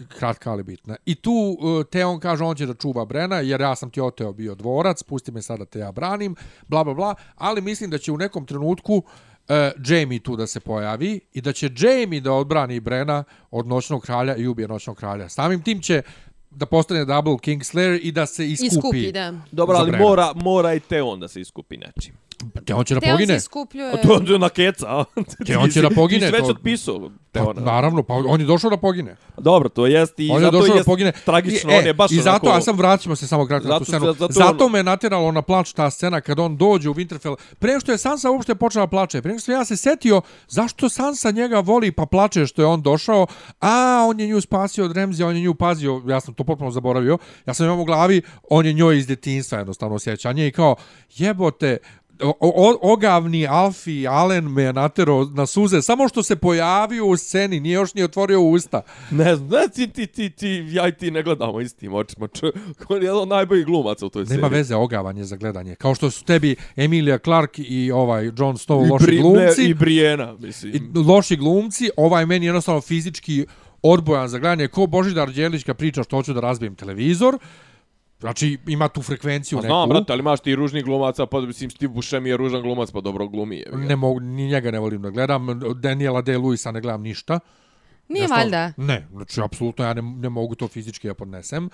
kratka ali bitna. I tu uh, Teon kaže on će da čuva Brena jer ja sam ti oteo bio dvorac, pusti me sada te ja branim, bla bla bla, ali mislim da će u nekom trenutku uh, Jamie tu da se pojavi i da će Jamie da odbrani Brena od noćnog kralja i ubije noćnog kralja. Samim tim će da postane double Kingslayer i da se iskupi. Iskupi, da. Dobro, ali mora, mora i Teon da se iskupi nečim. Teon će da Te on se pogine. iskupljuje... A to, je na keca, a? Teon će da pogine, Ti si već to- otpisao Pa, Teona. naravno, pa on je došao da pogine. Dobro, to jest i on je zato došao da jest pogine. tragično, I, e, on je baš I zato, onako... a sam vraćamo se samo kratko na tu scenu. zato Zato, on- me je natjeralo na plač ta scena kad on dođe u Winterfell. Pre što je Sansa uopšte počela plače, pre što ja se setio zašto Sansa njega voli pa plače što je on došao, a on je nju spasio od Remzija, on je nju pazio, ja sam to potpuno zaboravio. Ja sam imao u glavi, on je njoj iz detinjstva jednostavno sjećanje i kao jebote, o, o, ogavni Alfi Allen me natero na suze, samo što se pojavio u sceni, nije još ni otvorio usta. Ne znam, ne, ti, ti, ti, ti, ja i ti ne gledamo istim očima. On je jedan od najboljih glumaca u toj seriji. Nema veze ogavanje za gledanje. Kao što su tebi Emilia Clarke i ovaj Jon Snow I loši Bri- glumci. Ne, I Brijena, mislim. I loši glumci, ovaj meni jednostavno fizički odbojan za gledanje. Ko Božidar Đelić kad priča što hoću da razbijem televizor, Znači, ima tu frekvenciju Pa neku. znam, brate, ali imaš ti ružni glumaca, pa mislim, Steve Buscemi je ružan glumac, pa dobro glumi je. Ne mogu, ni njega ne volim da gledam. Daniela D. ne gledam ništa. Nije Jednostavno- valjda. Ne, znači, apsolutno ja ne, ne mogu to fizički da podnesem.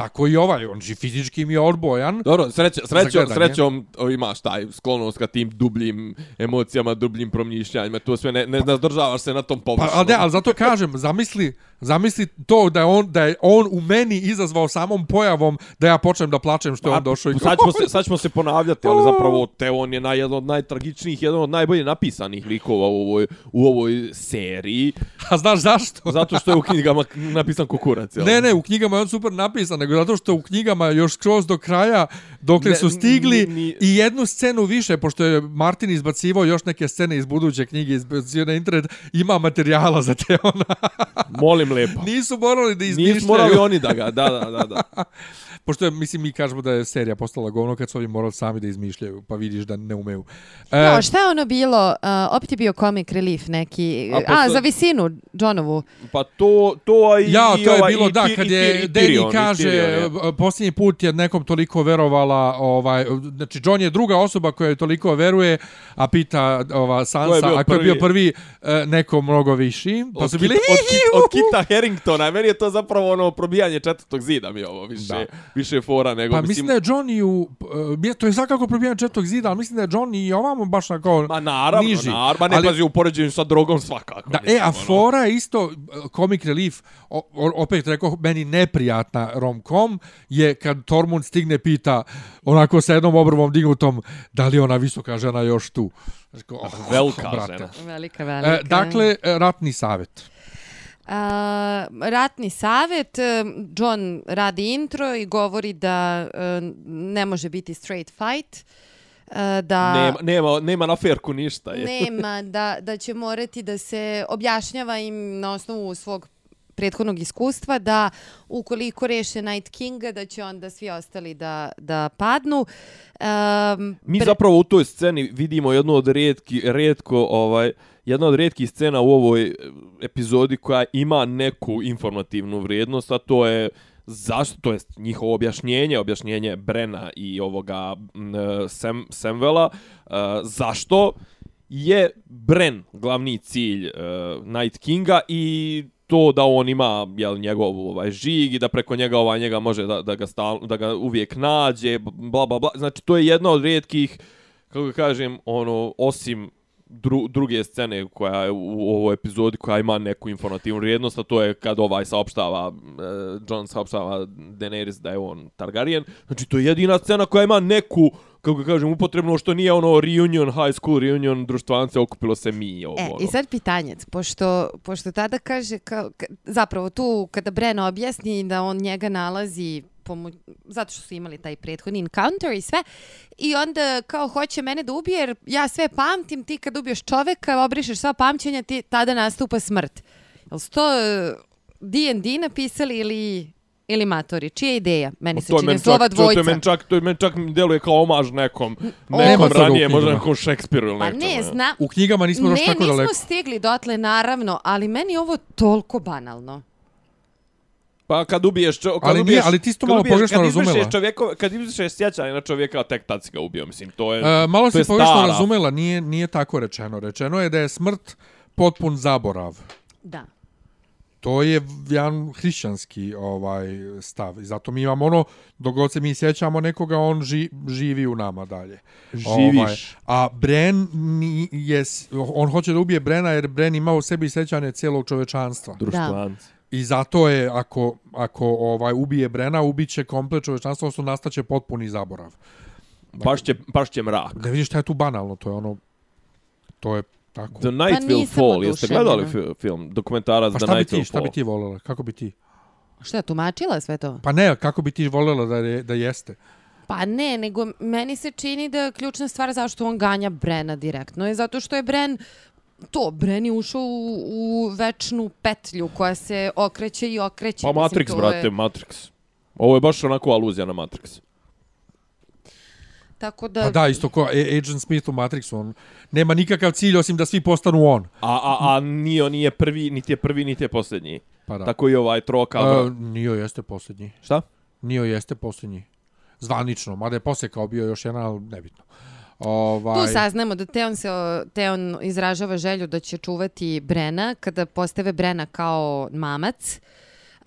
Tako i ovaj, on znači, fizički mi je odbojan. Dobro, sreća, srećom, srećom imaš taj sklonost ka tim dubljim emocijama, dubljim promišljanjima, to sve ne, ne zadržavaš se na tom Pa, površnom. ali, ne, ali zato kažem, zamisli, zamisli to da je, on, da je on u meni izazvao samom pojavom da ja počnem da plačem što je on došao i sad ćemo, se, sad ćemo se ponavljati, ali zapravo te on je na jedan od najtragičnijih, jedan od najbolje napisanih likova u ovoj, u ovoj seriji, A znaš zašto? zato što je u knjigama napisan kukurac. jel? Ne, ne, u knjigama je on super napisan, nego zato što u knjigama još skroz do kraja, dokle Ne, su stigli, ni- ni- i jednu scenu više, pošto je Martin izbacivao još neke scene iz buduće knjige, izbacio na internet, ima materijala za te ona. Molim lepo. Nisu morali da izmišljaju. Nisu morali oni da ga, da, da, da. da. Pošto je, mislim, mi kažemo da je serija postala govno kad su ovi morali sami da izmišljaju, pa vidiš da ne umeju. E, No, šta je ono bilo? Uh, opet je bio comic relief neki. A, A, posle- za visinu Johnovu. Pa to, to a i Ja, to je ovaj, bilo, i da, kad je Danny kaže, Tyrion, je. posljednji put je nekom toliko verovala, ovaj, znači John je druga osoba koja je toliko veruje, a pita ova Sansa, ako je bio prvi? prvi, e, neko mnogo viši, pa od, su bili... Kit, od, Kit, od Kita Harringtona, meni je to zapravo ono probijanje četvrtog zida mi ovo više, Da. Više fora nego Pa mislim da je John i u... e, to je svakako probijanje četvrtog zida, ali mislim da je John i ovamo baš na kao... Ma naravno, niži. naravno, ma ne Ali- pazi u poređenju sa drogom svakako. Da, e, mislim, a ono. fora je isto, e, comic relief, o, o, opet rekao, meni neprijatna rom-com, je kad Tormund stigne pita, onako sa jednom obrvom dignutom, da li je ona visoka žena još tu? Rekao, oh, Velika brate. žena. Velika, velika. E, dakle, e, ratni savjet. Ratni savet, e, John radi intro i govori da e, ne može biti straight fight, e, da Nema, nema, nema na ferku ništa. Je. nema, da, da će morati da se objašnjava im na osnovu svog prethodnog iskustva da ukoliko reše Night Kinga da će onda svi ostali da, da padnu. Um, Mi zapravo u toj sceni vidimo jednu od rijetki, rijetko, ovaj, jedna od redkih scena u ovoj epizodi koja ima neku informativnu vrijednost, a to je zašto, to jest njihovo objašnjenje, objašnjenje Brena i ovoga e, Sam, Samvela, e, zašto je Bren glavni cilj uh, Night Kinga i to da on ima jel, njegov ovaj, žig i da preko njega ovaj njega može da, da, ga stal, da ga uvijek nađe, bla, bla, bla. Znači, to je jedna od rijetkih, kako ga kažem, ono, osim dru, druge scene koja je u, ovoj epizodi koja ima neku informativnu vrijednost, a to je kad ovaj saopštava, uh, John saopštava Daenerys da je on Targaryen. Znači, to je jedina scena koja ima neku kako ga kažem, upotrebno što nije ono reunion, high school reunion, društvance, okupilo se mi. Ovo, E, ono. i sad pitanjec, pošto, pošto tada kaže, kao, ka- zapravo tu kada Bren objasni da on njega nalazi pomo zato što su imali taj prethodni encounter i sve, i onda kao hoće mene da ubije, jer ja sve pamtim, ti kad ubiješ čoveka, obrišeš sva pamćenja, ti, tada nastupa smrt. Jel su to D&D napisali ili ili matori? Čija je ideja? Meni se čini meni da su ova čak, to, to je dvojca. meni čak, to je meni čak deluje kao omaž nekom, Nema nekom u ranije, možda nekom Šekspiru ili Pa nečemu. ne, zna, U knjigama nismo ne, došli tako nismo daleko. stigli dotle, naravno, ali meni je ovo toliko banalno. Pa kad ubiješ, čo, kad Ali nije, ubiješ, ali ti si to kad malo ubiješ- pogrešno kad razumela. Čovjeko, kad izvršeš sjećanje na čovjeka, tek tad si ga ubio, mislim, to je... E, malo to je si pogrešno stara. razumela, nije, nije tako rečeno. Rečeno je da je smrt potpun zaborav. Da. To je jedan hrišćanski ovaj stav. I zato mi imamo ono, dok god se mi sjećamo nekoga, on ži, živi u nama dalje. Ovaj, Živiš. a Bren je, on hoće da ubije Brena jer Bren ima u sebi sjećanje cijelog čovečanstva. Društvanci. I zato je, ako, ako ovaj ubije Brena, ubiće komplet čovečanstva, odnosno nastaće potpuni zaborav. Baš će, baš će mrak. Ne vidiš šta je tu banalno, to je ono, to je tako. The Night Pa Will Fall, jeste gledali fi- film, dokumentarac Pa The šta bi Night ti, Will šta Fall? bi ti voljela? Kako bi ti? Šta, tumačila sve to? Pa ne, kako bi ti voljela da, je, da jeste? Pa ne, nego meni se čini da ključna stvar zašto on ganja Brena direktno je zato što je Bren to, Bren je ušao u, u večnu petlju koja se okreće i okreće. Pa Mislim, Matrix, to brate, Je, Matrix. Ovo je baš onako aluzija na Matrix. tako da... Pa da, isto ko Agent Smith u Matrixu, on nema nikakav cilj osim da svi postanu on. A, a, a nije, on nije prvi, niti je prvi, niti je posljednji. Pa da. Tako i ovaj troka. Uh, Nio jeste posljednji. Šta? Nio jeste posljednji. Zvanično, mada je poslije kao bio još jedan, ali nebitno. Ovaj, Tu saznamo da Teon, se, Teon izražava želju da će čuvati Brena kada postave Brena kao mamac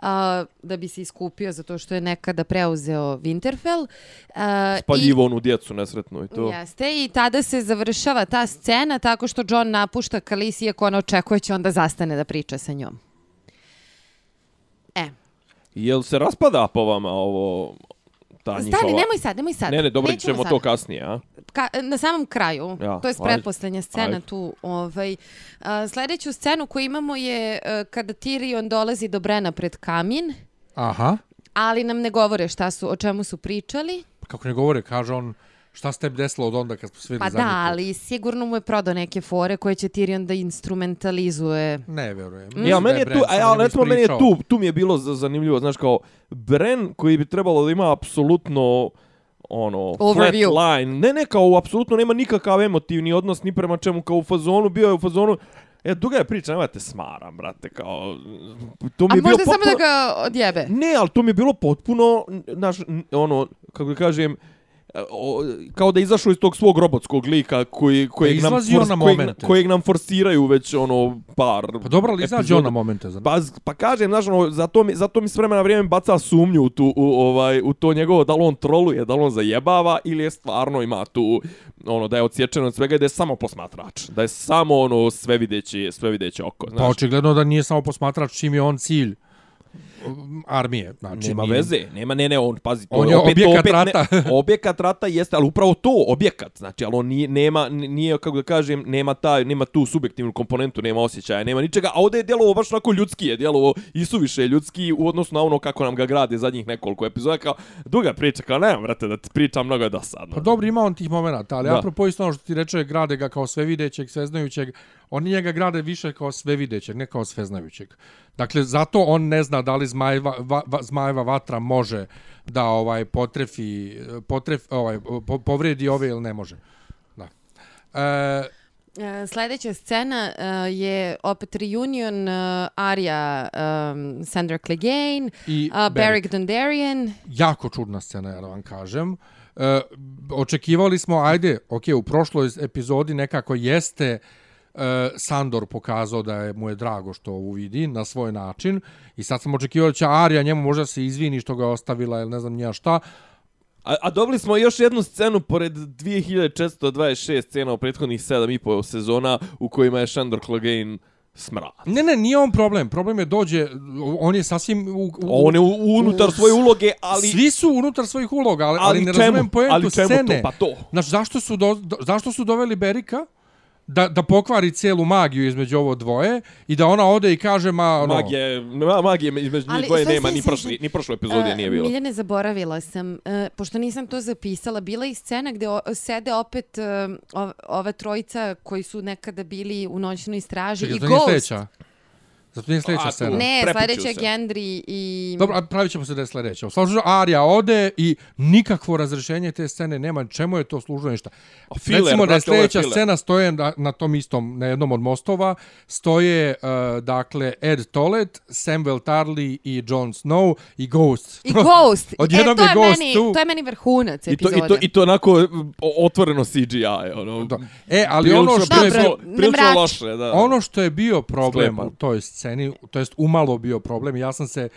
a, da bi se iskupio zato što je nekada preuzeo Winterfell. A, Spaljivo onu djecu nesretnu i to. Jeste, i tada se završava ta scena tako što John napušta Kalisi iako ona očekuje će onda zastane da priča sa njom. E, Jel se raspada po vama ovo ta stani, njihova... nemoj sad, nemoj sad. Ne, ne, dobro, Nećemo ćemo sad. to kasnije, a? Ka, na samom kraju, Ja, to je pretposlednja scena Ajde. tu. Ovaj, a, sledeću scenu koju imamo je a, kada Tyrion dolazi do Brena pred kamin, Aha, ali nam ne govore šta su, o čemu su pričali. kako ne govore, kaže on, šta se tebi desilo od onda kad smo svi Pa da, ali sigurno mu je prodao neke fore koje će Tyrion da instrumentalizuje. Ne verujem. Mm. Ja, Mislim meni je tu, a, ali njemu recimo meni je tu, tu mi je bilo zanimljivo, znaš kao, Bren koji bi trebalo da ima apsolutno ono, Overview. flat line, ne, ne, kao apsolutno nema nikakav emotivni odnos ni prema čemu, kao u fazonu, bio je u fazonu, e, duga je priča, nemojte smaram, brate, kao, to mi A možda samo da ga odjebe. Ne, ali to mi je bilo potpuno, naš, ono, kako da kažem, o, kao da izašao iz tog svog robotskog lika koji, kojeg, nam, izlazi on na kojeg, momente. kojeg nam forsiraju već ono par Pa dobro, ali izađe on na momente. Za... Pa, pa kažem, znaš, ono, zato mi, zato mi s vremena na vrijeme baca sumnju u, tu, u, ovaj, u to njegovo, da li on troluje, da li on zajebava ili je stvarno ima tu, ono, da je odsječeno od svega i da je samo posmatrač. Da je samo, ono, sve videći, sve videći oko, Pa znaš. očigledno da nije samo posmatrač čim je on cilj armije. Znači, Nema veze, nema, ne, ne, on, pazi, to On je objekat opet, rata. Ne, objekat rata jeste, ali upravo to, objekat, znači, ali on nije, nema, nije, kako da kažem, nema, taj, nema tu subjektivnu komponentu, nema osjećaja, nema ničega, a ovdje je djelovo baš onako ljudski, je djelovo i suviše ljudski u odnosu na ono kako nam ga grade zadnjih nekoliko epizoda, kao, duga priča, kao, nemam, brate, da ti pričam, mnogo je dosadno. Pa dobro, ima on tih momenata, ali Da. apropo isto ono što ti reče, grade ga kao svevidećeg, sveznajućeg, oni njega grade više kao svevidećeg, ne kao sveznajućeg. Dakle, zato on ne zna da li zmajeva, va, va, zmajeva vatra može da ovaj potrefi, potref, ovaj, po, povredi ove ili ne može. Da. E, E, Sledeća scena e, je opet reunion uh, Arya, um, Sandra Clegane, I uh, Beric. Beric Dondarrion. jako čudna scena, ja da vam kažem. E, očekivali smo, ajde, ok, u prošloj epizodi nekako jeste e, Sandor pokazao da je mu je drago što ovo vidi na svoj način i sad sam očekivao da će Arija njemu možda se izvini što ga je ostavila ili ne znam nija šta. A, a dobili smo još jednu scenu pored 2426 scena u prethodnih 7,5 sezona u kojima je Shandor Clegane smrad. Ne, ne, nije on problem. Problem je dođe, on je sasvim... U, u, On je u, unutar svoje uloge, ali... Svi su unutar svojih uloga, ali, ali, ali ne čemu? razumijem poentu Ali čemu to? scene. Pa to. Znaš, zašto su, do, do, zašto su doveli Berika? Da, da pokvari cijelu magiju između ovo dvoje i da ona ode i kaže ma ono, Magije, ma, magije između njih dvoje nema, ni prošli, ni prošle epizode E, nije bilo. Miljane, zaboravila sam, e, pošto nisam to zapisala, bila je i scena gde o, sede opet ov, ova trojica koji su nekada bili u noćnoj straži čekaj, i to nije Ghost. sljedeća. Zato nije sljedeća A, scena. Ne, sledeća je. Gendry i... Dobro, pravit ćemo se da je sljedeća. U svakom slučaju, Arija ode i nikakvo razrešenje te scene nema. Čemu je to služilo ništa? A filler, Recimo da je je sljedeća filler. scena stoje na, na tom istom, na jednom od mostova, stoje, uh, dakle, Ed Tolet, Samuel Tarly i Jon Snow i Ghost. I Ghost. Odjednom e, to je Ghost meni, tu. To je meni vrhunac I to, epizode. i, to, I to onako otvoreno CGI. Ono, Da. E, ali prilično- ono što je Dobro, prilično- ne prilično mrači. loše, da. Ono što je bio problem u toj sceni, to jest umalo bio problem, ja sam se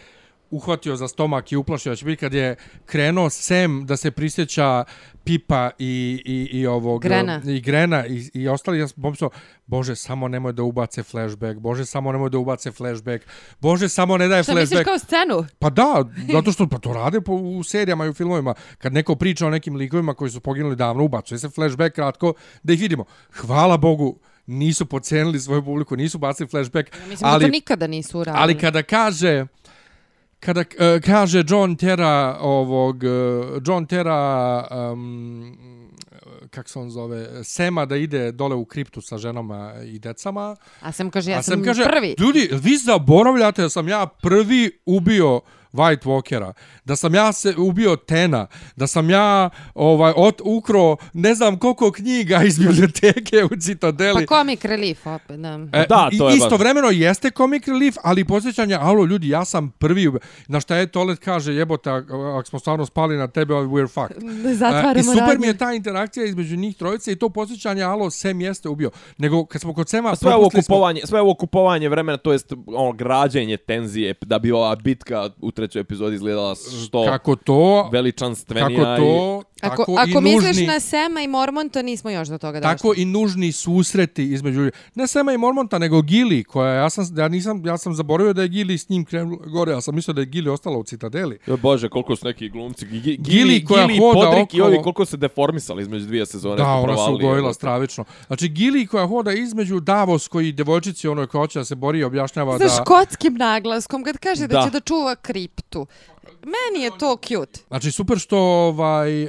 uhvatio za stomak i uplašio da će biti kad je krenuo Sam da se prisjeća Pipa i, i, i ovog... Grena. I Grena i, i ostali. Ja sam pomislio, bože, samo nemoj da ubace flashback, bože, samo nemoj da ubace flashback, bože, samo ne daje Šta misliš flashback. kao scenu? Pa da, zato što pa to rade po, u serijama i u filmovima. Kad neko priča o nekim likovima koji su poginuli davno, ubacuje se flashback kratko da ih vidimo. Hvala Bogu, nisu pocenili svoju publiku, nisu bacili flashback, Mislim ali, da to nikada nisu uradili. ali kada kaže kada uh, kaže John Terra ovog uh, John Terra um, kak se on zove, Sema da ide dole u kriptu sa ženama i decama. A Sam kaže, ja sam Sam kaže, prvi. ljudi, vi zaboravljate da sam ja prvi ubio White Walkera, da sam ja se ubio Tena, da sam ja ovaj ot, ukro ne znam koliko knjiga iz biblioteke u Citadeli. Pa comic relief opet, da. E, Da, i- to je baš- Istovremeno jeste comic relief, ali posjećanje, alo ljudi, ja sam prvi, na šta je Tolet kaže, jebote, ak- ako smo stvarno spali na tebe, we're fucked. Zatvaramo E, I super mi je ta interakcija između njih trojice i to posjećanje, alo, Sam jeste ubio. Nego, kad smo kod Sema, sve ovo propustili smo- kupovanje, sve ovo kupovanje vremena, to jest ono građenje tenzije da bi ova bitka u trećoj epizodi izgledala što Kako to, veličanstvenija kako to, tako ako i misliš nužni, na Sema i Mormonta, nismo još do toga došli. tako i nužni susreti između ljudi. Ne Sema i Mormonta, nego Gili, koja ja sam ja nisam ja sam zaboravio da je Gili s njim krenula gore, ja sam mislio da je Gili ostala u Citadeli. Jo, Bože, koliko su neki glumci. Gi- Gili, Gili koja Gili, hoda Podrik i okolo. ovi koliko se deformisali između dvije sezone. Da, su ona se ugojila stravično. Znači, Gili koja hoda između Davos koji devojčici onoj koja hoće da se bori i objašnjava Sa da... škotskim naglaskom, kad kaže da, Da. će da čuva kriptu. Meni je to cute. Znači, super što ovaj, e,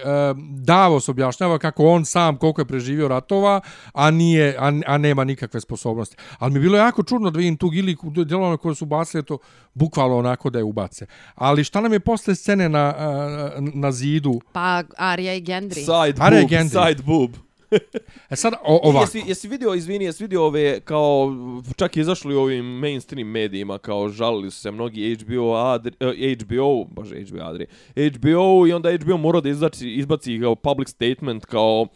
Davos objašnjava kako on sam koliko je preživio ratova, a, nije, a, a nema nikakve sposobnosti. Ali mi je bilo jako čudno da vidim tu Gili djelovanje koje su bacili to bukvalno onako da je ubace. Ali šta nam je posle scene na, e, na zidu? Pa Arya i Gendry. Side boob, Gendry. side boob. E sad, o, ovako. Jesi, jesi vidio, izvini, jesi vidio ove, kao, čak je izašli u ovim mainstream medijima, kao žalili su se mnogi HBO, Adri, eh, HBO, bože, HBO Adri, HBO i onda HBO morao da izbaci, izbaci kao public statement, kao,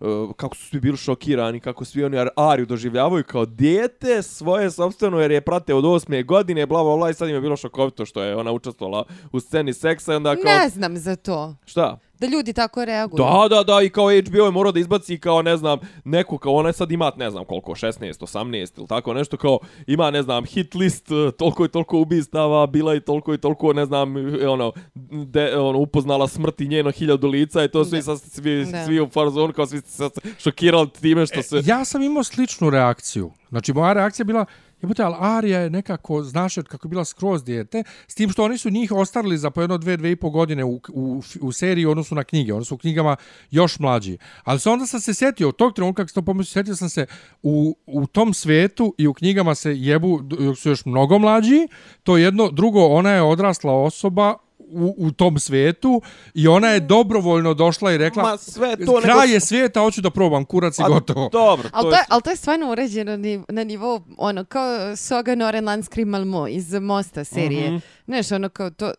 eh, kako su svi bili šokirani, kako svi oni Ar- Ariju doživljavaju kao dijete svoje sobstveno jer je prate od osme godine, bla bla bla i sad im je bilo šokovito što je ona učestvovala u sceni seksa i onda kao, Ne znam za to. šta? Da ljudi tako reaguju. Da, da, da, i kao HBO je morao da izbaci kao, ne znam, neku, kao ona sad ima, ne znam koliko, 16, 18 ili tako nešto, kao ima, ne znam, hit list, eh, toliko i toliko ubistava, bila i toliko i toliko, ne znam, eh, ono, de, ono upoznala smrti njeno hiljadu lica i to su i sad svi, Da. svi u farzonu, kao svi ste sad šokirali time što se... Ja sam imao sličnu reakciju. Znači, moja reakcija bila, jebote, ali Arija je nekako, znaš, od kako je bila skroz dijete, s tim što oni su njih ostarili za po jedno, dve, dve i po godine u, u, u seriji u odnosu na knjige. Oni su u knjigama još mlađi. Ali se onda sam se sjetio, od tog trenutka, kako se to pomislio, sjetio sam se u, u tom svijetu i u knjigama se jebu, dok su još mnogo mlađi, to jedno, drugo, ona je odrasla osoba u, u tom svetu i ona je dobrovoljno došla i rekla Ma sve to kraj nego- je svijeta, hoću da probam kurac i A, gotovo. Dobro, Ali to to, je... ali to je stvarno uređeno na nivou, ono, kao Soga Noren Landskri Malmo iz Mosta serije. Mm -hmm. Znaš, ono, kao to...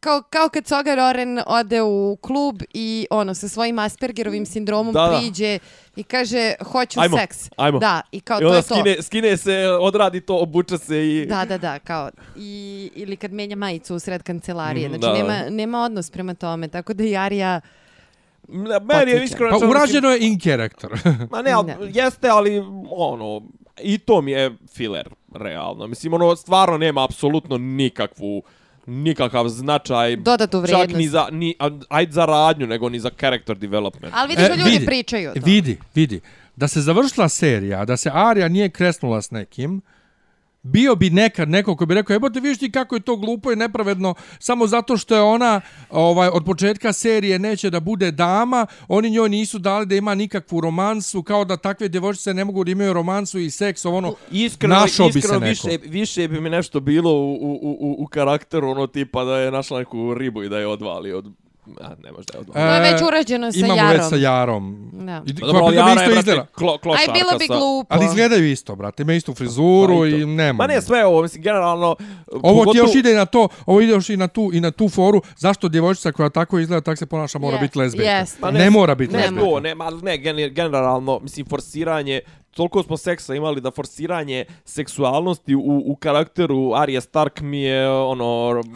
Kao, kao kad Soga Roren ode u klub i ono sa svojim Aspergerovim sindromom Da, da. priđe i kaže hoću Ajmo, seks. ajmo. Da, i kao I to je to. skine, skine se, odradi to, obuče se i... Da, da, da, kao i ili kad menja majicu u sred kancelarije. Mhm, Znači da, da. nema nema odnos prema tome. Tako da i Arija Meni je iskreno... Pa urađeno je in character. Ma ne, ali, Ne. jeste, ali ono, i to mi je filler, realno. Mislim, ono, stvarno nema apsolutno nikakvu nikakav značaj Dodatu čak vrijednost. ni za ni a- ajde za radnju nego ni za character development. Ali vidiš da ljudi E, vidi, pričaju o. Vidi, vidi. Da se završila serija, da se Arija nije kresnula s nekim, bio bi nekad neko ko bi rekao, jebote, vidiš ti kako je to glupo i nepravedno, samo zato što je ona ovaj od početka serije neće da bude dama, oni njoj nisu dali da ima nikakvu romansu, kao da takve djevojčice ne mogu da imaju romansu i seks, ono, Iskreno, našao bi iskreno se neko. više, više bi mi nešto bilo u, u, u, u karakteru, ono tipa da je našla neku ribu i da je odvali od... A, ne može da je odvali. To je već urađeno sa imamo Jarom. već sa Jarom. Da. I, Pa koja dobro, Jara je, isto brate, izgleda. klo, klošarka Aj, bilo bi sa- glupo. Ali izgledaju isto, brate. Ima istu frizuru Pa i nema. Ma ne, sve ovo, mislim, generalno... Ovo ti još ide na to, ovo ide još i na tu i na tu foru, zašto djevojčica koja tako izgleda, tak se ponaša, mora Je, biti lezbijka. jest. Pa ne, mora biti Ne, lezbijka. ne, ma, ne, gen- generalno, mislim, forsiranje, toliko smo seksa imali da forsiranje seksualnosti u, u karakteru Arya Stark mi je, ono...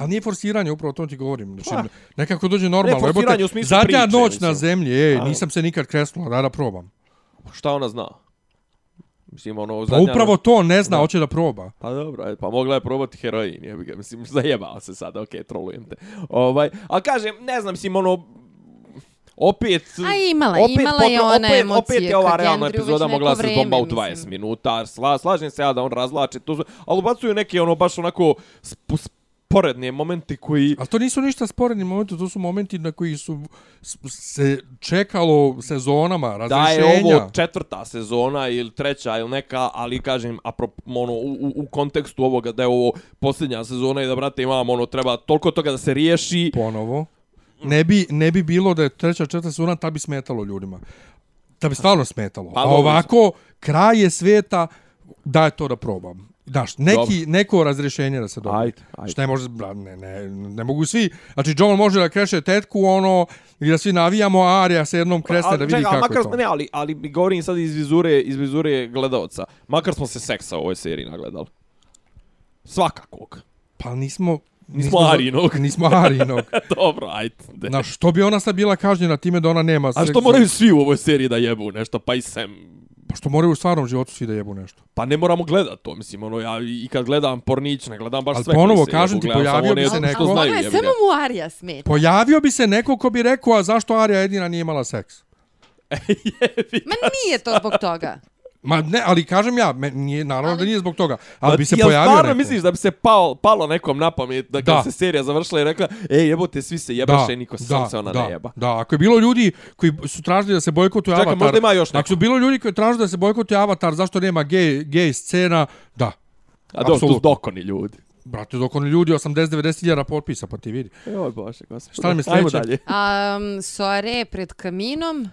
Ali nije forsiranje, upravo to ti govorim. Znači, Pa. nekako dođe normalno. Ne, forsiranje u smislu Zadnja priče, noć mislim. na zemlji, ej, A. nisam se nikad kresnula, da da probam. Šta ona zna? Mislim, ono... Pa upravo noć- to ne zna, Da. hoće da proba. Pa dobro, ajde, pa mogla je probati heroin, jebi ga, mislim, zajebao se sad, okej, okay, trolujem te. Ovaj, ali kažem, ne znam, mislim, ono, opet... A imala, imala je ona opet, emocije Opet je ova realna epizoda mogla se zbomba u 20 mislim. minuta, Sla, slažem se ja da on razlače to, ali ubacuju neke, ono, baš onako sp, sporedne momenti koji... Ali to nisu ništa sporedni momenti, to su momenti na koji su se čekalo sezonama, Da razrešenja. je ovo četvrta sezona ili treća ili neka, ali kažem aprop, ono, u, u, u kontekstu ovoga da je ovo posljednja sezona i da, brate, imamo, ono, treba toliko toga da se riješi. ponovo. Ne bi, ne bi bilo da je treća, četvrta sezona, ta bi smetalo ljudima. Da bi stvarno smetalo. Pa, A ovako, kraj je sveta, daj to da probam. Daš, neki, neko razrešenje da se dobije. Ajde, ajde. Šta ne može, bra, ne, ne, ne mogu svi. Znači, Joel može da kreše tetku, ono, i da svi navijamo, a Arija se jednom kresne Ali da vidi čekaj, kako makar, je to. Ne, ali, ali mi govorim sad iz vizure, iz vizure gledalca. Makar smo se seksa u ovoj seriji nagledali. Svakakog. Pa nismo... Nismo Arinog. Nismo Arinog. Dobro, ajde. De. Na što bi ona sad bila kažnjena time da ona nema A što seksa? moraju svi u ovoj seriji da jebu nešto, pa i Sam. Pa što moraju u stvarnom životu svi da jebu nešto. Pa ne moramo gledat to, mislim, ono, ja i kad gledam pornić, ne gledam baš Ali sve. ponovo, koji se kažem ti, pojavio bi one se neko- znaju, Ono je samo mu Arija smeta. Pojavio bi se neko ko bi rekao, a zašto Arija jedina nije imala seks? Ma nije to zbog toga. Ma ne, ali kažem ja, me, nije, naravno Ali- da nije zbog toga. Ali bi se pojavio stvarno neko. misliš da bi se palo, palo nekom na pamet da kad Da. se serija završila i rekla, ej jebote, svi se jebaše, niko se sam se ona da, ne jeba. Da, ako je bilo ljudi koji su tražili da se bojkotuje Čekaj, Avatar... možda ima još neko. Ako su bilo ljudi koji tražili da se bojkotuje Avatar, zašto nema gej, gej scena, da. A do, tu dokoni ljudi. Brate, dok oni ljudi 80-90 hiljada potpisa, pa ti vidi. Oj bože, gospod. Šta nam je Ajmo sljedeće? dalje. Um, soare pred kaminom.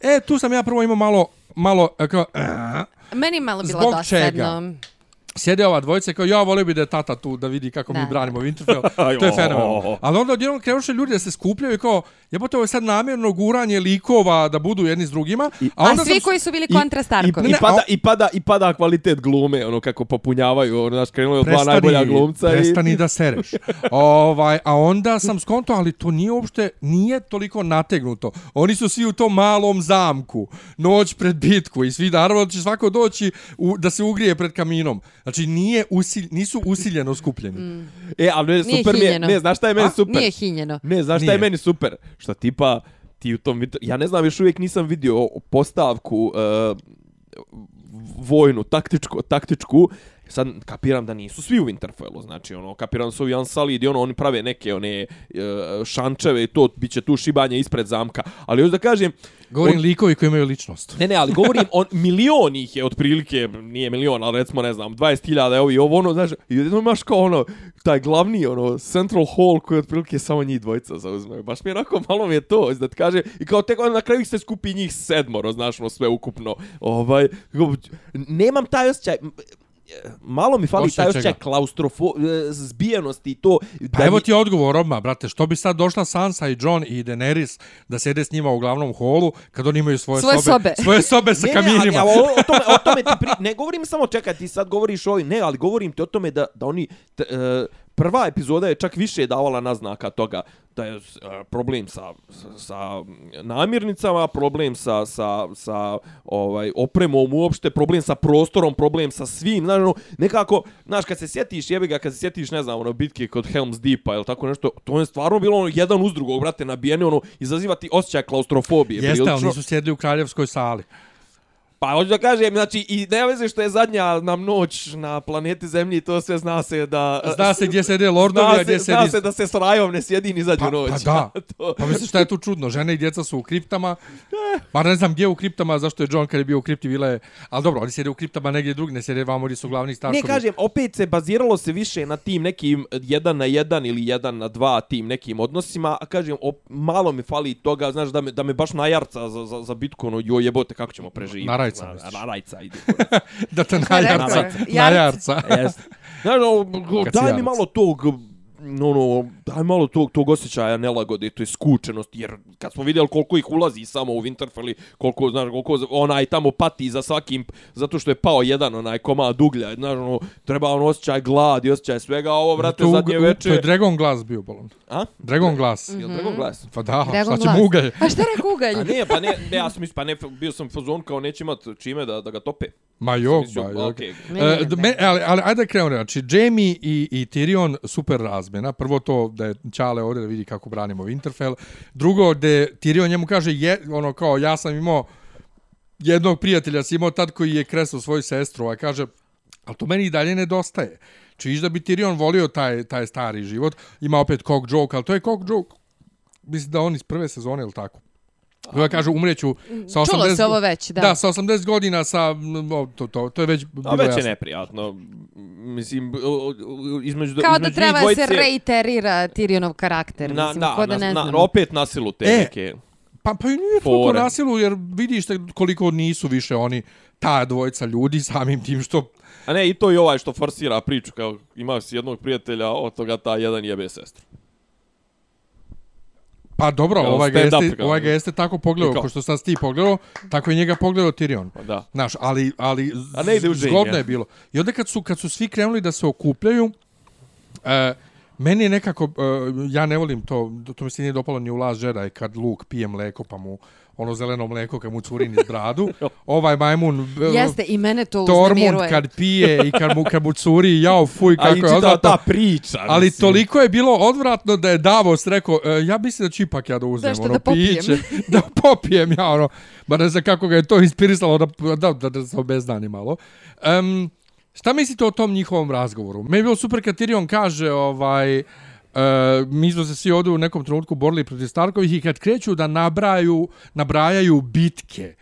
E, tu sam ja prvo imao malo, malo, e, kao, eh, Meni malo bilo Zbog dosadno. čega? Sjede ova dvojica i kao ja volio bi da je tata tu da vidi kako Da. mi branimo Winterfell. to je fenomenalno. Ali onda odjednom krenuše ljudi da se skupljaju i kao jebote ovo je sad namjerno guranje likova da budu jedni s drugima. A, onda svi sam- koji su bili I- kontra I, Starkovi. i, Ne, pada, a- i, pada, I pada kvalitet glume, ono kako popunjavaju, ono, znaš, krenulo je od dva najbolja glumca. prestani i... da sereš. ovaj, a onda sam skonto, ali to nije uopšte, nije toliko nategnuto. Oni su svi u tom malom zamku, noć pred bitku i svi naravno će svako doći u, da se ugrije pred kaminom. Znači nije usilj, nisu usiljeno skupljeni. Mm. E, ali ne, Nije super mi je, ne, znaš šta je meni A? super? Nije hinjeno. Ne, znaš šta Nije. je meni super? Što tipa, ti u tom, vitr- ja ne znam, još uvijek nisam vidio postavku uh, vojnu, taktičku, taktičku, sad kapiram da nisu svi u Winterfellu, znači ono, kapiram da su Jan Salid i ono, oni prave neke one uh, šančeve i to, bit će tu šibanje ispred zamka, ali još da kažem, Govorim On- likovi koji imaju ličnost. Ne, ne, ali govorim, on, milion ih je otprilike, nije milion, ali recimo, ne znam, 20.000 evo i ovo, ono, znaš, i jedno imaš kao ono, taj glavni, ono, central hall koji otprilike samo njih dvojica zauzmeju. Baš mi je onako, malo mi je to, da ti kaže, i kao tek na kraju se skupi njih sedmoro, znaš, ono, sve ukupno. Ovaj, nemam taj osjećaj, malo mi fali taj osjećaj klaustrofo, e, zbijenosti i to. Pa evo ti odgovor odmah, brate, što bi sad došla Sansa i Jon i Daenerys da sede s njima u glavnom holu kad oni imaju svoje, Svoje sobe, sobe. svoje sobe sa Ne, ne, ali, kaminima. ali, o, o, tome, o tome ti pri... Ne govorim samo, čekaj, ti sad govoriš o ovim, ne, ali govorim ti o tome da, da oni... T, e, prva epizoda je čak više davala naznaka toga da je e, problem sa, sa, sa namirnicama, problem sa, sa, sa ovaj opremom uopšte, problem sa prostorom, problem sa svim, znaš, ono, nekako, znaš, kad se sjetiš, jebi ga, kad se sjetiš, ne znam, ono, bitke kod Helm's Deepa ili tako nešto, to je stvarno bilo ono, jedan uz drugog, brate, nabijeni, ono, izazivati osjećaj klaustrofobije. Jeste, ali nisu sjedli u kraljevskoj sali. Pa hoću da kažem, znači, i ne veze što je zadnja nam noć na planeti Zemlji, to sve zna se da... Zna se gdje sede lordovi, a gdje se, sedi... zna se da se s rajom ne sjedi ni zadnju Pa- noć. pa da. to, Pa misliš šta je tu čudno? Žene i djeca su u kriptama. Pa ne znam gdje u kriptama, zašto je John kad je bio u kripti vile... je- Ali dobro, oni sjede u kriptama negdje drugi, ne sjede vamo gdje su glavni ne starkovi. kažem, opet se baziralo se više na tim nekim jedan na jedan ili jedan na dva tim nekim odnosima, a kažem, op, malo mi fali toga, znaš, da me, da me baš najarca za, za, za bitku, ono, joj jebote, kako ćemo preživjeti. Na rajca, Na, misliš? na rajca, ide. da te Šta je najarca. rekao? Najarca. Jeste. Znaš, daj mi malo tog no, no, daj malo tog, tog osjećaja nelagode, to je skučenost, jer kad smo vidjeli koliko ih ulazi samo u Winterfell, koliko, znaš, koliko onaj tamo pati za svakim, zato što je pao jedan onaj komad uglja, znaš, ono, treba on osjećaj glad i osjećaj svega, a ovo, vrate, To, zadnje u- veče... to je Dragon Glass bio, bolon. A? Dragon Glass. Jel Dragon Glass? Pa da, Dragon šta će mu ugalj? A šta rekao ugalj? A ne, pa ne, ne, ja sam mislio, pa ne, bio sam fazon kao neće imat čime da, da ga tope. Ma jok, ba, jok. E, me, ali, ali ajde da krenemo. Znači, Jamie i, i Tyrion super razmjena. Prvo to da je Čale ovdje da vidi kako branimo Winterfell. Drugo, da Tyrion njemu kaže, je, ono kao, ja sam imao jednog prijatelja, si imao tad koji je kresao svoju sestru, a kaže, Ali to meni i dalje nedostaje. Čiš da bi Tyrion volio taj, taj stari život, ima opet cock joke, ali to je cock joke, mislim da on iz prve sezone, ili tako? Ja kažu umreću sa 80 Čulo se ovo već, da. Da, sa 80 godina sa to to to je već bilo A već je jasno. neprijatno. Mislim, između, Kao da između treba da dvojice, se reiterira Tyrionov karakter. na, mislim, da, ko da na, ne na, opet na silu te E, neke. Pa pa i nije toliko Fore. nasilu jer vidiš koliko nisu više oni ta dvojica ljudi samim tim što A ne, i to i ovaj što forsira priču, kao imaš si jednog prijatelja, od toga ta jedan jebe sestru. Pa dobro, Kao ovaj ga, jeste, kao. ovaj ga jeste tako pogledao, kao. što sad ti pogledao, tako i njega pogledao Tyrion. Pa da. Znaš, ali, ali A ne ide u ženje. zgodno je bilo. I onda kad su, kad su svi krenuli da se okupljaju, e, meni je nekako, e, ja ne volim to, to mi se nije dopalo ni u Last Jedi, kad Luke pije mleko pa mu ono zeleno mleko kad mu curi niz bradu. Ovaj majmun, Jeste, i mene to Tormund uznemiruje. kad pije i kad mu, kad mu curi, jao, fuj, A kako je odvratno. ta priča. Ali mislim. toliko je bilo odvratno da je Davos rekao, e, ja mislim da ću ipak ja da uzmem Nešto ono da popijem. piće. Da popijem ja ono. Ba ne znam kako ga je to inspirisalo da, da, da, da se obezdani malo. Um, šta mislite o tom njihovom razgovoru? Meni je bilo super kad Tyrion kaže ovaj... Uh, E, mi smo se svi ovdje u nekom trenutku borili protiv Starkovih i kad kreću da nabraju, nabrajaju bitke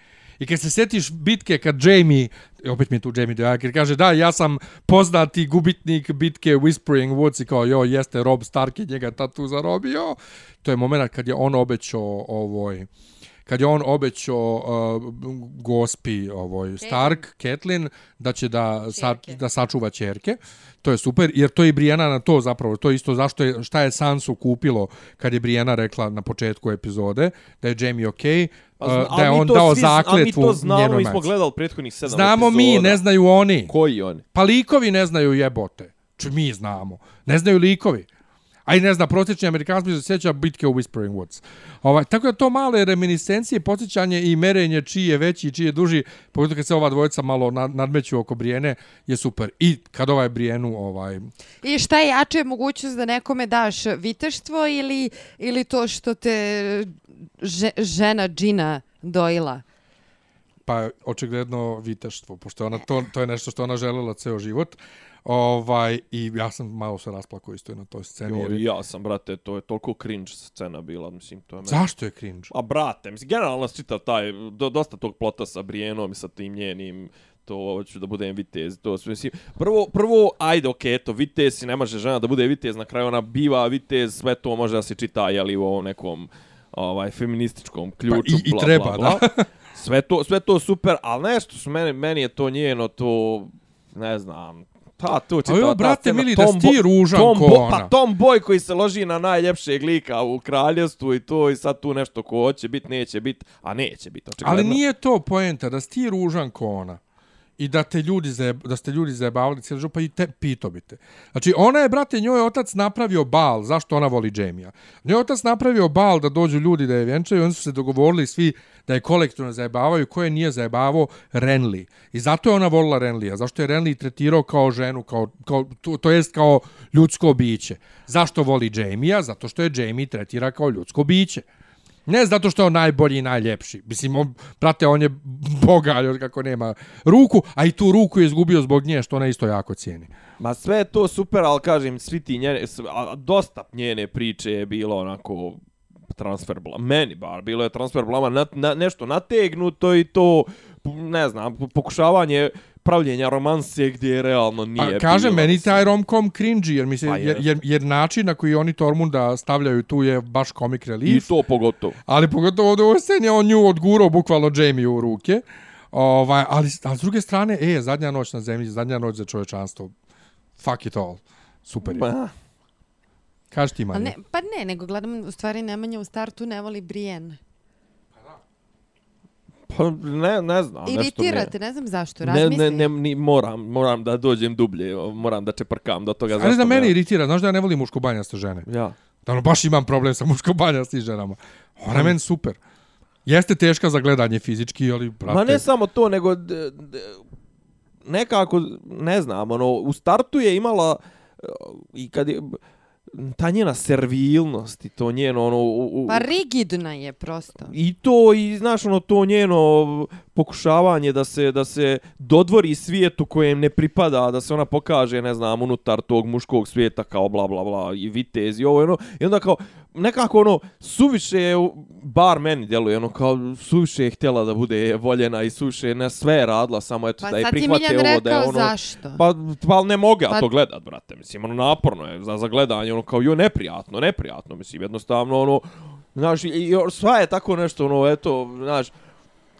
I kad se setiš bitke kad Jamie, opet mi je tu Jamie Dojaker, kaže da, ja sam poznati gubitnik bitke Whispering Woods i kao, jo, jeste Rob Stark je njega tatu zarobio. To je moment kad je on obećao ovoj, kad je on obećao uh, gospi ovoj Stark, Catelyn, da će da, sa, da sačuva ćerke. To je super, jer to je i Briana na to zapravo, to je isto zašto je, šta je Sansu kupilo kad je Briana rekla na početku epizode, da je Jamie okej, Pa uh, da je mi on dao svi zna- Ali mi zakletvu to znamo, njenoj mi smo gledali prethodnih sedam Znamo epizoda. mi, ne znaju oni. Koji oni? Pa likovi ne znaju jebote. Či mi znamo. Ne znaju likovi. A i ne zna, prosječni Amerikanac mi se sjeća bitke u Whispering Woods. Ovaj, tako da to male reminiscencije, podsjećanje i merenje čiji je veći i čiji je duži, pogotovo kad se ova dvojica malo nad- nadmeću oko Brijene, je super. I kad ovaj Brijenu, ovaj, I šta je jače mogućnost da nekome daš viteštvo ili, ili to što te že, žena džina dojila? pa očigledno viteštvo, pošto ona to, to je nešto što ona želela ceo život. Ovaj, I ja sam malo se rasplakao isto na toj sceni. Jo, jer- i ja sam, brate, to je toliko cringe scena bila, mislim, to je meni. Zašto je cringe? A brate, mislim, generalno čitav taj, do, dosta tog plota sa Brijenom i sa tim njenim, to hoću da budem vitez, to sve, mislim, prvo, prvo, ajde, okej, eto, vitez, i ne može žena da bude vitez, na kraju ona biva vitez, sve to može da se čita, jeli, u ovom nekom, ovaj, feminističkom ključu, Pa i- i bla, treba, bla, bla. sve to, sve to super, ali nešto su meni, meni je to njeno, to, ne znam, pa to čitava jo, ta brate, scena, mili, da si ti ružan Tom ko Bo- ona. Pa Tom Boy koji se loži na najljepšeg lika u kraljevstvu i to i sad tu nešto ko hoće bit, neće bit, a neće bit, očigledno. Ali nije to poenta da si ti ružan ko ona i da te ljudi zajeb, da ste ljudi zajebavali cijelu župa i te pito bi te. Znači, ona je, brate, njoj je otac napravio bal, zašto ona voli Džemija. Njoj je otac napravio bal da dođu ljudi da je vjenčaju, oni su se dogovorili svi da je kolektivno zajebavaju, koje nije zajebavao Renly. I zato je ona volila Renlija, zašto je Renly tretirao kao ženu, kao, kao, to, to jest kao ljudsko biće. Zašto voli Jamija? Zato što je Jamie tretira kao ljudsko biće. Ne zato što je on najbolji i najljepši. Mislim, on, brate, on je bogalj od kako nema ruku, a i tu ruku je izgubio zbog nje, što ona isto jako cijeni. Ma sve je to super, ali kažem, svi ti njene, a, dosta njene priče je bilo onako transfer blama. Meni bar, bilo je transfer blama, na, na, nešto nategnuto i to, ne znam, pokušavanje, pokušavanje pravljenja romanse gdje realno nije A kaže, bilo, meni mislim. taj romcom cringy, jer, mi se, Pa jer, jer, jer način na koji oni Tormunda stavljaju tu je baš comic I relief. to pogotovo. Ali pogotovo ovdje u ovoj sceni on nju odgurao bukvalno Jamie u ruke. Ovaj, ali, ali s druge strane, e, zadnja noć na zemlji, zadnja noć za čovječanstvo. Fuck it all. Super je. Ma, Kaži ti, A Manja. ne, pa ne, nego gledam, u stvari Nemanja u startu ne voli Brienne. Pa ne, ne znam, nešto Iritira me... te, ne znam zašto, Ne, razmisli. ne, ne, ni, moram, moram da dođem dublje, moram da čeprkam do toga. Ali da me- mene iritira, znaš da ja ne volim muškobanjaste žene. Ja. Da ono baš imam problem sa muškobanjastim ženama. Ona je meni super. Jeste teška za gledanje fizički, ali brate... Ma ne samo to, nego d, d, nekako, ne znam, ono, u startu je imala uh, i kad je, ta njena servilnost i to njeno ono u, u, Pa rigidna je prosto. i to i znaš ono to njeno pokušavanje da se da se dodvori svijetu kojem ne pripada da se ona pokaže ne znam unutar tog muškog svijeta kao bla bla bla i vitez i ovo ono i onda kao nekako ono suviše je bar meni djeluje ono kao suviše je htjela da bude voljena i suviše je na sve je radila samo eto Pa da je prihvate ovo da je ono zašto. Pa, pa ne mogu ja Pa- to gledat, brate. Mislim, ono, naporno je za, za gledanje, ono, kao, jo, neprijatno, neprijatno, mislim, jednostavno, ono, znaš, i, i sva je tako nešto, ono, eto, znaš,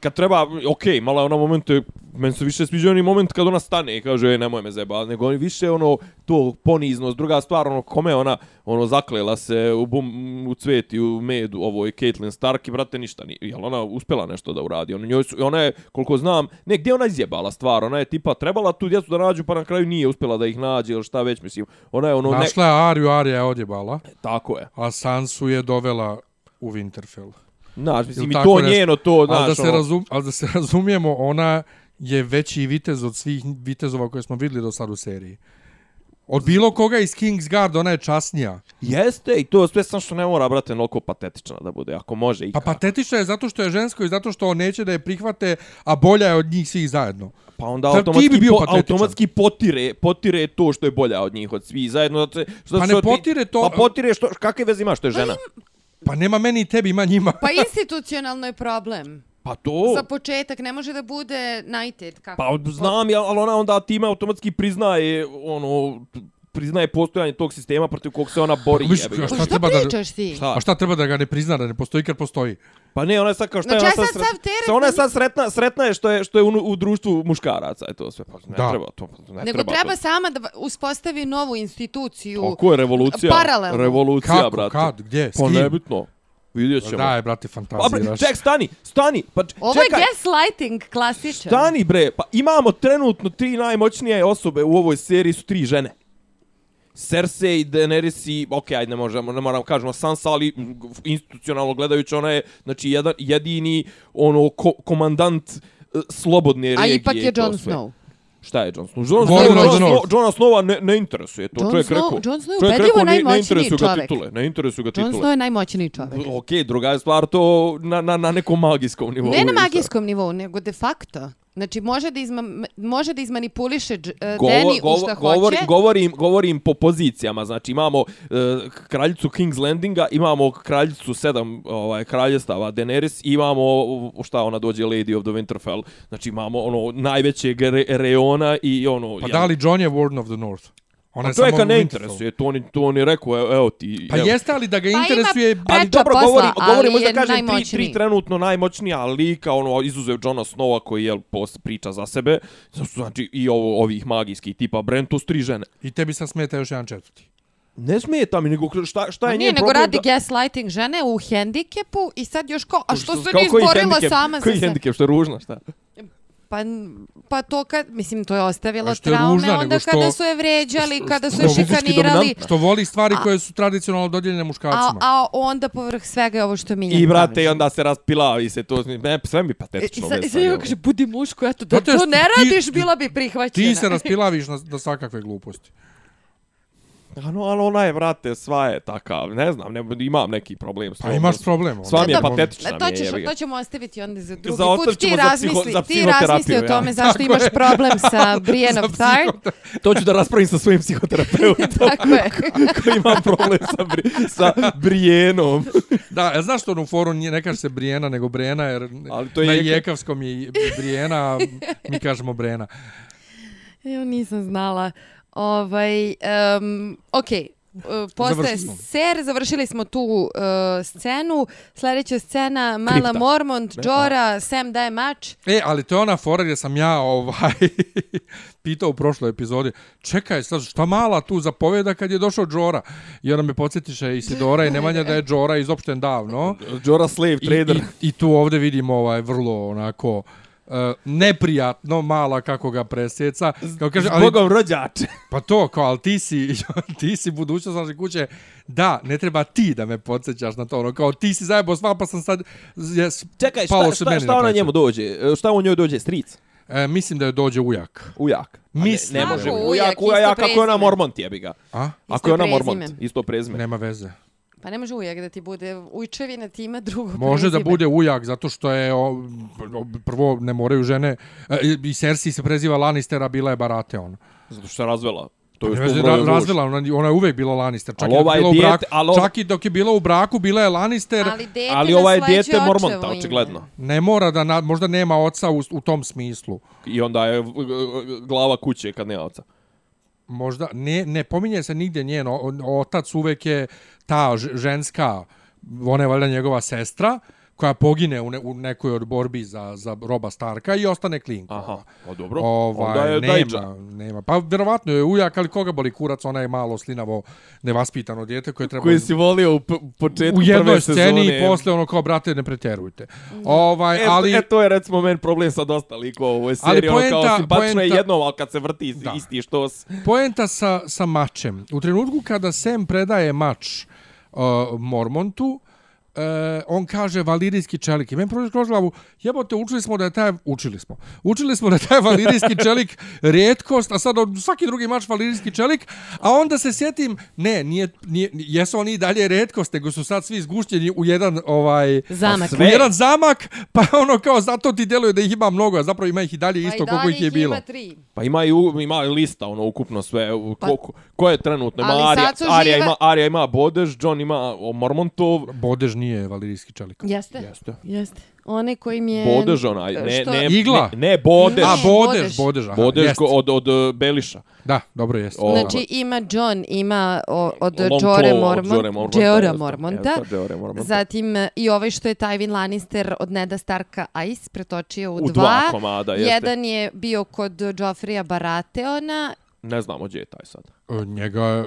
kad treba, okej, okay, malo je ona moment, meni se više sviđa onaj moment kad ona stane i kaže, ej, nemoj me zeba, nego oni više, ono, to poniznost, druga stvar, ono, kome ona, ono, zaklela se u, bum, u cveti, u medu, ovoj Caitlyn Stark i, brate, ništa nije, jel ona uspela nešto da uradi, ona, njoj su, ona je, koliko znam, ne, gdje ona izjebala stvar, ona je tipa trebala tu djecu da nađu, pa na kraju nije uspela da ih nađe, ili šta već, mislim, ona je ono, ne, Našla je Ariju, Arija je odjebala, tako je, a Sansu je dovela u Winterfell. Znaš, mislim, i to nešto. njeno, to, Ali znaš, da, se ono, razum, ali da se razumijemo, ona je veći vitez od svih vitezova koje smo vidjeli do sad u seriji. Od bilo koga iz Kingsguard ona je časnija. Jeste, i to sve sam što ne mora, brate, nolko patetična da bude, ako može i Pa patetična je zato što je žensko i zato što neće da je prihvate, a bolja je od njih svih zajedno. Pa onda Ta- automatski, bi bio po, automatski potire, potire to što je bolja od njih, od svih zajedno. Zato, se- što, Pa ne potire to- Pa potire što, kakve veze ima što je žena? Pa nema meni i tebi, ima njima. Pa institucionalno je problem. Pa to... Za početak ne može da bude United. Kako? Pa znam ja, ali ona onda time automatski priznaje, ono, priznaje postojanje tog sistema protiv kog se ona bori. Mislim, jebi ga. a Pa šta treba da- ti? Šta? A šta treba da ga ne prizna, da ne postoji kad postoji? Pa ne, ona je sad kao šta je Znači, ona ja sad, sad sav teret Sa ona je sad sretna, sretna je što je što je u, u društvu muškaraca, je to sve. Pa ne Da. treba to, ne Nego treba, treba to. sama da uspostavi novu instituciju. Kako je revolucija? Paralelno. Revolucija, Kako, brate. kad, gdje, s Pa nebitno. Vidjet ćemo. Daj, brate, Pa bre, fantaziraš. ček, stani, stani. Pa č- Ovo čekaj. je gaslighting klasičan. Stani bre, pa imamo trenutno tri najmoćnije osobe u ovoj seriji su tri žene. Cersei, Daenerys i, ok, ajde, ne možemo, ne moramo kažemo Sansa, ali institucionalno gledajući ona je, znači, jedan, jedini, ono, ko, komandant e, slobodne A regije. ipak i je Jon. Snow. Šta je Jon Snow? Jon Snow, Jon Snow. Jona Snova ne, ne interesuje to. Jon čovjek Snow- rekao, Jon Snow je ubedljivo ne, ne najmoćniji ga čovjek. titule. Ne interesuju ga Jon titule. Snow je najmoćniji čovjek. Ok, druga je stvar to na, na, na nekom magijskom nivou. Ne na magijskom nivou, nego de facto. Znači, može da, izma, može da izmanipuliše uh, Deni u šta govorim, hoće. govorim, govorim po pozicijama, znači imamo uh, kraljicu King's Landinga, imamo kraljicu sedam ovaj, kraljestava Daenerys, i imamo, šta ona dođe, Lady of the Winterfell, znači imamo ono najvećeg re, reona i ono... Pa ja- da li John je Warden of the North? Ona Pa je čovjeka samo ne interesuje, to on, to on je rekao, evo, evo ti... Pa evo. jeste ali da ga Pa ima- interesuje... Pa- Ali dobro, posla, govorim, ali govorim možda je kažem tri, tri trenutno najmoćnija lika, ono, izuzev Jona Snowa koji je post priča za sebe, znači i ovo, ovih magijskih tipa Bran, to su tri žene. I tebi sad smeta još jedan četvrti. Ne smeta mi, nego šta, šta je Pa Nije, njen nego problem radi da... gaslighting žene u hendikepu i sad još kao, a što se Kao nije koji izborila sama za Koji sebe? hendikep, što je ružno, šta? Pa, pa to kad, mislim, to je ostavilo A što je traume ružna, onda što- kada su je vređali, kada su što je je šikanirali. dominantna. Što voli stvari A- koje su tradicionalno dodijeljene A, muškarcima. a onda povrh svega je ovo što Miljan I brate, i onda se raspilavi se to, ne, sve mi E, I patetično. sad, i sad joj kaže, budi muško, eto, da je to što ne ti- radiš, bila bi prihvaćena. Ti se raspilaviš na, na svakakve gluposti. Ano, ali ona je, brate, sva je takav, ne znam, ne, imam neki problem s Pa imaš problem. ono. Sva mi je Dobro, patetična to, mi je, ćeš, ga. to ćemo ostaviti onda za drugi Za put. Ti ćemo za psiho- razmisli, za ti razmisli o tome ja. zašto Tako imaš je. problem sa Brienne of Tart. To ću da raspravim sa svojim psihoterapeutom. Tako je. koji ima problem sa, bri, sa Brijenom. Da, e, znaš što ono u foru nije, ne kaže se Brijena, nego Brena, jer Ali to je na jeka- jekavskom je i Brijena, a mi kažemo Brena. Jo, nisam znala. Ovaj, um, okej. Uh, postaje ser, završili smo tu uh, scenu. Sljedeća scena, Mala Kripta. Mormont, Jorah, Sam daje mač. E, ali to je ona fora gdje sam ja ovaj pitao u prošloj epizodi, čekaj, sad šta mala tu zapovjeda kad je došao Džora? I ona me podsjetiše Isidora i Nemanja da je Džora izopšten davno. Jora Slave I, Trader. i, I tu ovdje vidimo ovaj vrlo onako uh, neprijatno mala kako ga presjeca. Kao kaže, ali, Zbogom rođače. pa to, kao, ali ti si, ti si budućnost naše kuće. Da, ne treba ti da me podsjećaš na to. Ono, kao ti si zajebo s vama, pa sam sad... Jes, Čekaj, šta, se šta, šta na ona njemu dođe? E, Šta on njoj dođe? Stric? E, mislim da je dođe ujak. Ujak. A Ne, Mislim. ne može. Ujak, ujak, ujak, isto ako je ona mormont jebi ga. A? Ako je ona prezime. mormont, isto prezime. Nema veze. Pa ne može uvijek da ti bude ujčevina ti ima drugo Može da prezime. bude ujak, zato što je, o, o, prvo, ne moraju žene, e, i Cersei se preziva Lannistera, bila je Baratheon. Zato što se razvela. To je Ne što ra, ruž. razvila, ona, ona je uvek bila Lannister. Čak, Ali i dok ova je bila u dijete- braku, ali čak i dok je bila u braku, bila je Lannister. Ali dete Ali ova je nasleđuje dijete mormonta, očigledno. Ne mora da, na, možda nema oca u, u tom smislu. I onda je uh, glava kuće kad nema oca. Možda, ne, ne pominje se nigdje njen otac, uvek je ta ženska, ona je valjda njegova sestra, koja pogine u, ne, u nekoj od borbi za, za Roba Starka i ostane klinko. Aha, o dobro. Ovaj, onda je nema, Dajđa. nema. Pa vjerovatno je ujak, ali koga boli kurac, ona je malo slinavo, nevaspitano dijete koje treba... Koji si volio u početku u jednoj prve sceni sezone. i posle ono kao, brate, ne pretjerujte. Ovaj, E, ali... e, to je recimo meni problem sa dosta likova u ovoj Ali seriji. ono poenta- kao simpatično je poenta- jednom, ali kad se vrti Da. isti što s... Poenta sa, sa mačem. U trenutku kada Sam predaje mač uh, Mormontu, uh, on kaže valirijski čelik. I meni prođe kroz glavu, jebote, učili smo da je taj... Učili smo. Učili smo da je taj valirijski čelik rijetkost, a sad svaki drugi mač valirijski čelik, a onda se sjetim, ne, nije, nije, jesu oni i dalje rijetkost, nego su sad svi zgušćeni u jedan ovaj... Zamak. Sve. U jedan zamak, pa ono kao zato ti deluje da ih ima mnogo, a zapravo ima ih i dalje isto koliko ih je bilo. Pa ima tri. Pa ima i u, ima i lista ono ukupno sve Pa- ko, ko, je trenutno ima Ali Arija, sad su Arija ima Arija ima Bodež, John ima o, Mormontov. Bodež nije valirijski čelik. Jeste? Jeste. Jeste. Onaj koji mi je... Bodež onaj, ne, Što- ne, Igla? ne, ne Bodež. A, Bodež, Bodež. Aha, Bodež jest. ko- od, od, od Beliša. Da, dobro jest. O, Znači ima John, ima o, od Jore Mormont, Jorah Mormonta, jeste, Mormonta. jeste. Zatim e, i ovaj što je Tywin Lannister od Neda Starka Ice pretočio u, U dva komada, jeste. Jedan je bio kod Joffreya Baratheona. Ne znamo gdje je taj sad. Njega,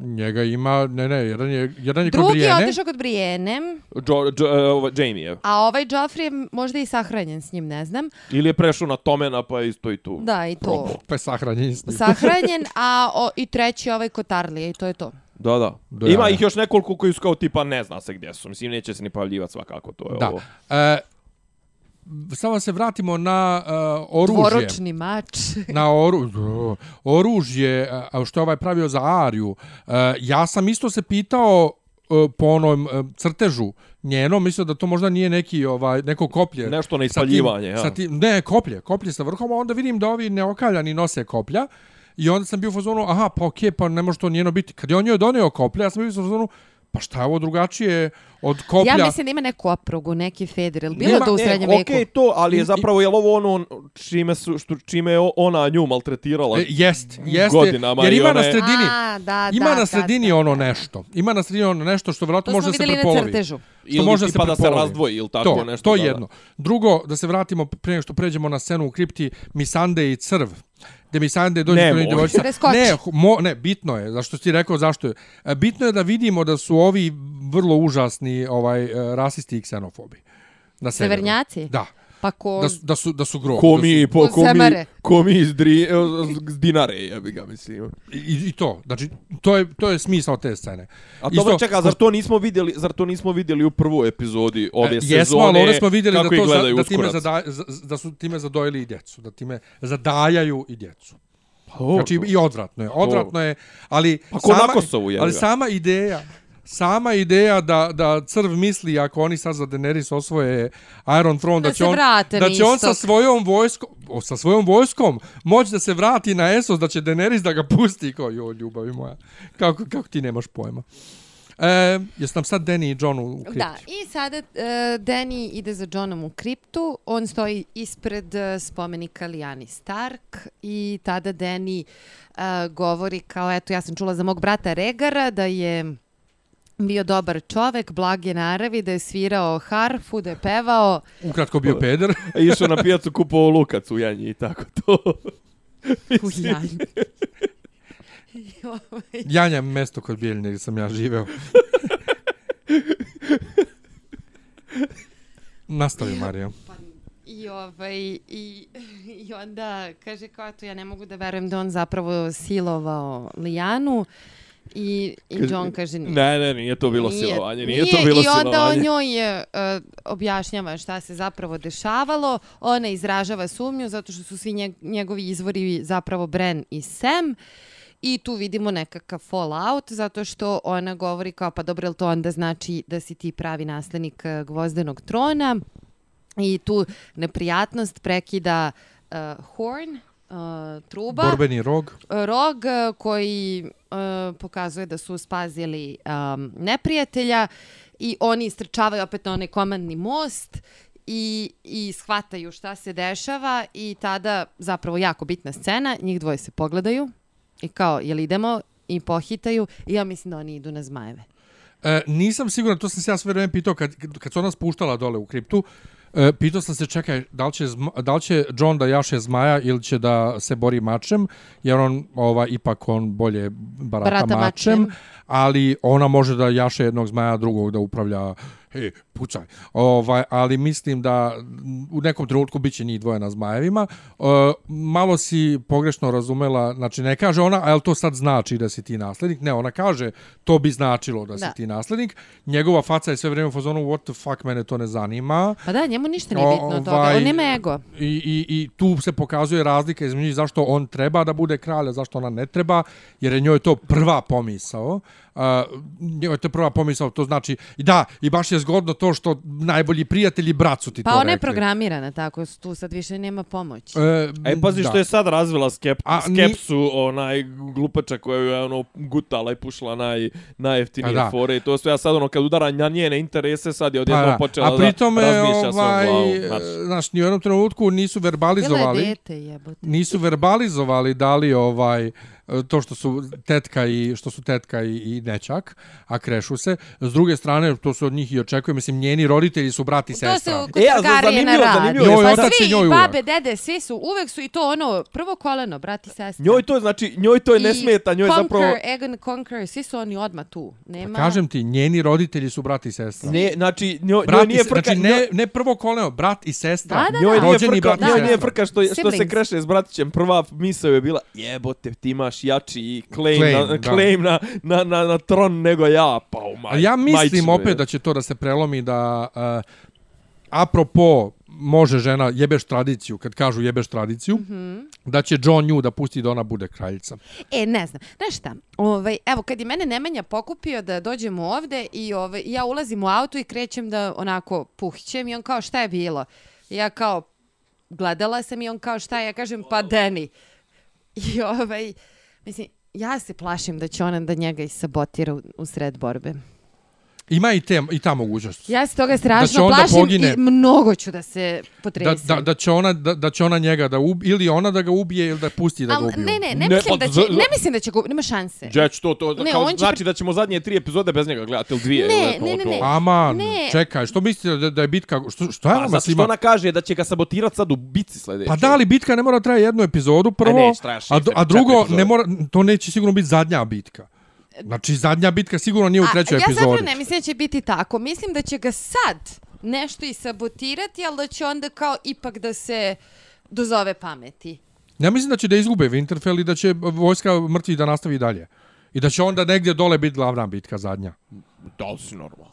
njega ima, ne, ne, jedan je, jedan je kod Drugi je Brijene. otišao kod Brienne, Jo, jo, uh, Jamie je. a ovaj Joffrey je možda i sahranjen s njim, ne znam. Ili je prešao na Tomena pa je isto i tu. Da, i to. Probao. Pa je sahranjen s njim. Sahranjen, a o, i treći je ovaj kod Tarlije i to je to. Da, da. Da, Ima ja. ih još nekoliko koji su kao tipa ne zna se gdje su. Mislim, neće se ni pavljivati svakako, to je Da. ovo. E, samo se vratimo na uh, oružje. Dvoročni mač. Na oru, oružje, što je ovaj pravio za Ariju. E, ja sam isto se pitao e, po onom crtežu njenom, mislio da to možda nije neki ovaj neko koplje. Nešto na sa tim- ispaljivanje, ja. Sa tim, ne, koplje, koplje sa vrhom, a onda vidim da ovi neokaljani nose koplja. I onda sam bio u fazonu, aha, pa okej, pa ne može to njeno biti. Kad je on njoj donio koplje, ja sam bio u fazonu, pa šta je ovo drugačije od koplja? Ja mislim da ima neku oprugu, neki feder. Ili bilo Nema- to u Ne, srednjem okej veku? to, ali je zapravo, je li ovo ono čime, su, što, čime je ona nju maltretirala? E, jest, jeste, Godinama jer ima ona na je- sredini, A, da, ima da, na sredini da, da, ono da. nešto. Ima na sredini ono nešto što vjerojatno To može smo da se vidjeli na prepolovi. crtežu. Ili može da se da prepolovi. razdvoji ili tako to, nešto. To da, da. jedno. Drugo, da se vratimo prije nego što pređemo na scenu u kripti Misande i Crv. Gde Misande dođe Nemoj. kod djevojčica. Preskoči. Ne, mo, ne, bitno je, zašto si rekao zašto je. E, Bitno je da vidimo da su ovi vrlo užasni ovaj e, rasisti i ksenofobi. Na. Severnjaci? Da. Pa ko... Da su, da su, da su grob. Ko da su, po, ko mi, Semare. ko mi iz, dri, iz dinare, ja bi ga mislim. i, I to. Znači, to je, to je smisao te scene. A dobro, čeka, zar to nismo vidjeli, zar to nismo vidjeli u prvoj epizodi ove E, sezone? Jesmo, ali ovdje smo vidjeli da, to za, da, time zada, za- da su time zadojili i djecu. Da time zadajaju i djecu. O, Znači i odvratno je, odvratno je, ali Pa ko na Kosovu, je li ali sama ideja, sama ideja da da crv misli ako oni sad za Daenerys osvoje Iron Throne da, Da će on da će on sa svojom vojskom o, sa svojom vojskom moći da se vrati na Essos da će Daenerys da ga pusti kao jo ljubavi moja. Kako kako ti nemaš pojma. E, jesu nam sad Danny i John u kripti? Da, i sada uh, Danny ide za Johnom u kriptu, on stoji ispred uh, spomenika Liani Stark i tada Danny uh, govori kao, eto, ja sam čula za mog brata Regara da je bio dobar čovek, blage naravi, da je svirao harfu, da je pevao. Ukratko bio peder. A Išao na pijacu kupovao lukac u Janji i tako to. U janju. I ovaj- Janja je mesto kod Bijeljine gdje sam ja živeo. Nastavi, Marija. I, ovaj, i, I onda kaže kao eto ja ne mogu da verujem da on zapravo silovao Lijanu I, i John kaže nije. Ne, ne, nije to bilo Nije- silovanje, nije, to bilo I onda silovanje. on njoj je, uh, objašnjava šta se zapravo dešavalo. Ona izražava sumnju zato što su svi njeg- njegovi izvori zapravo Bren i Sam. I tu vidimo nekakav fallout zato što ona govori kao pa dobro, jel to onda znači da si ti pravi naslednik uh, gvozdenog trona? I tu neprijatnost prekida uh, Horn, uh, truba Borbeni rog. rog e, koji e, pokazuje da su spazili um, neprijatelja i oni istrčavaju opet na onaj komandni most i, i shvataju šta se dešava i tada zapravo jako bitna scena, njih dvoje se pogledaju i kao, jel idemo i pohitaju i ja mislim da oni idu na zmajeve. E, nisam siguran, to sam se ja sve vreme pitao kad, kad se ona spuštala dole u kriptu. E, pitao sam se, čekaj, da li, će da li će John da jaše zmaja ili će da se bori mačem, jer on, ova, ipak on bolje barata, Barata mačem, mačem. ali ona može da jaše jednog zmaja, drugog da upravlja, e, pucaj. Ovaj, ali mislim da u nekom trenutku bit će njih dvoje na zmajevima. E, malo si pogrešno razumela, znači ne kaže ona, a jel to sad znači da si ti naslednik? Ne, ona kaže, to bi značilo da si Da. ti naslednik. Njegova faca je sve vrijeme u fazonu, what the fuck, mene to ne zanima. Pa da, njemu ništa nije bitno od toga. Ovaj, On nema ego. I, i, I tu se pokazuje razlika između zašto on treba da bude kralj, a zašto ona ne treba, jer je njoj to prva pomisao. Uh, njoj je to prva pomisao, to znači, i da, i baš je zgodno to što najbolji prijatelji brat su ti Pa to ona je rekli. programirana tako, tu sad više nema pomoći. E, E, pazi da. što je sad razvila skep, A, ni- skepsu, onaj glupača koju je ono gutala i pušla naj, najjeftinije Pa da. fore i to sve, a sad ono kad udara na njene interese, sad je odjedno Pa, da. počela a pritom da je, razmišlja ovaj, glavom. Znači, znaš, ni u jednom trenutku nisu Bila je verbalizovali. dete jebote. nisu verbalizovali da li ovaj to što su tetka i što su tetka i, i nećak, a krešu se. S druge strane, to se od njih i očekuje, mislim, njeni roditelji su brat i To se sestra. kod E, a Targarije na zanimljivo, rad. zanimljivo je Pa otac svi, njoj babe, dede, svi su, uvek su i to ono, prvo koleno, brat i sestra. Njoj to, znači, njoj to je ne I smeta, njoj Conquer, zapravo... Egon Conquer, svi su oni odmah tu. Nema... Kažem ti, njeni roditelji su brat i sestra. Ne, znači, njoj, Brat njoj nije frka... znači, njoj- ne, ne prvo koleno, brat i sestra. Da, da, Njoj da. nije Rođeni frka, brat i njoj nije frka što, što se kreše s bratićem. Prva misao je bila, jebote, ti imaš jači claim, Claim, na, claim na, na, na, na tron nego ja. Pa, u maj, Ali ja mislim majčinu, opet je. da će to da se prelomi da uh, apropo može žena jebeš tradiciju, kad kažu jebeš tradiciju, mm. -hmm. da će John nju da pusti da ona bude kraljica. E, ne znam. Znaš šta? Ovaj, evo, kad je mene Nemanja pokupio da dođemo ovde i ovaj, ja ulazim u auto i krećem da onako puhćem i on kao šta je bilo? Ja kao gledala sam i on kao šta je? Ja kažem pa Deni. I ovaj, mislim, ja se plašim da će ona da njega isabotira u, u sred borbe. Ima i, te, i ta mogućnost. Ja se toga Da strašno onda plašim pogine. i mnogo ću da se Da, potresim. da, da, će ona, da, da će ona njega da ubije, ili ona da ga ubije, ili da pusti da ga Al, ubiju. ne, ne, ne, Ne, mislim pa da će, ne mislim da će go, nema šanse. Đeć, to, to, Ne, kao, će znači da ćemo zadnje tri epizode bez njega gledati, ili dvije. Ne, ili to, ne, ne, to. ne. Aman, Ne. čekaj, što mislite da, da je bitka, što, što je Pa, zato što svima? ona kaže da će ga sabotirati sad u bici sledeće. Pa da li bitka ne mora da traje jednu epizodu prvo, A traje šest, a, a drugo ne mora, to neće sigurno biti zadnja bitka. Znači zadnja bitka sigurno nije u trećoj A, ja epizodi. zapravo ne mislim da će biti tako. Mislim da će ga sad nešto i sabotirati, ali da će onda kao ipak da se dozove pameti. Ja mislim da će da izgube Winterfell i da će vojska mrtvih da nastavi dalje. I da će onda negdje dole biti glavna bitka zadnja. Da li si normalno?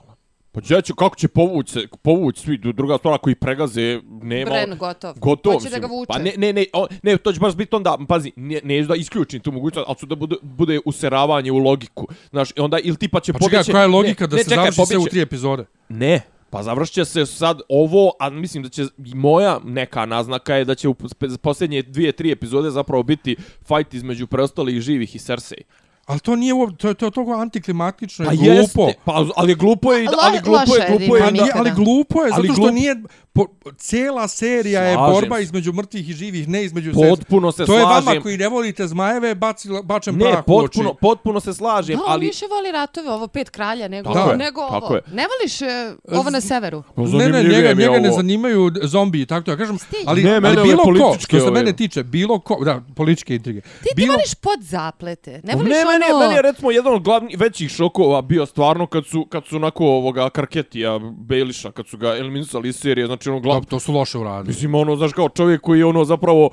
Pa Đeć, kako će povući se, povući svi, druga stvar, ako ih pregaze, nema... Bren, gotov. Gotov, Hoće da ga vuče. Pa ne, ne, ne, o, ne, to će baš biti onda, pazi, ne, ne da isključim tu mogućnost, ali su da bude, bude useravanje u logiku. Znaš, onda, ili tipa će Pa čekaj, koja je logika ne, da ne, se čekaj, završi sve u pobjeće- tri epizode? Ne, pa završit će se sad ovo, a mislim da će moja neka naznaka je da će u posljednje dvije, tri epizode zapravo biti fight između preostalih živih i Cersei. Ali to nije to je to je toliko antiklimatično Pa i glupo. jeste, pa, ali glupo je, ali glupo je, je glupo je, Pa ali glupo je, zato što nije... Po, cijela serija je Slažem borba se. između mrtvih i živih, ne između sestra. Potpuno se To je vama slažem. koji ne volite zmajeve, baci, bačem Ne, prah u oči. potpuno, potpuno se slažem, Da, ali... više voli ratove, ovo pet kralja, nego, Tako je, nego tako ovo. je. Ne voliš e, ovo na severu? Pa Ne, ne, njega, je njega ne ovo. zanimaju zombiji, tako to ja kažem. Stić. Ali, Ne, ali bilo ko, što se mene tiče, bilo ko, da, političke intrige. Ti, ti bilo, voliš pod zaplete. Ne Ne, voliš meni, je- ono... meni je recimo jedan od glavnih većih šokova bio stvarno kad su kad su onako ovoga Karketija Bejliša kad su ga eliminisali iz serije, znači ono Da, glav, to su loše uradili. Mislim, ono, znaš, kao čovjek koji je ono zapravo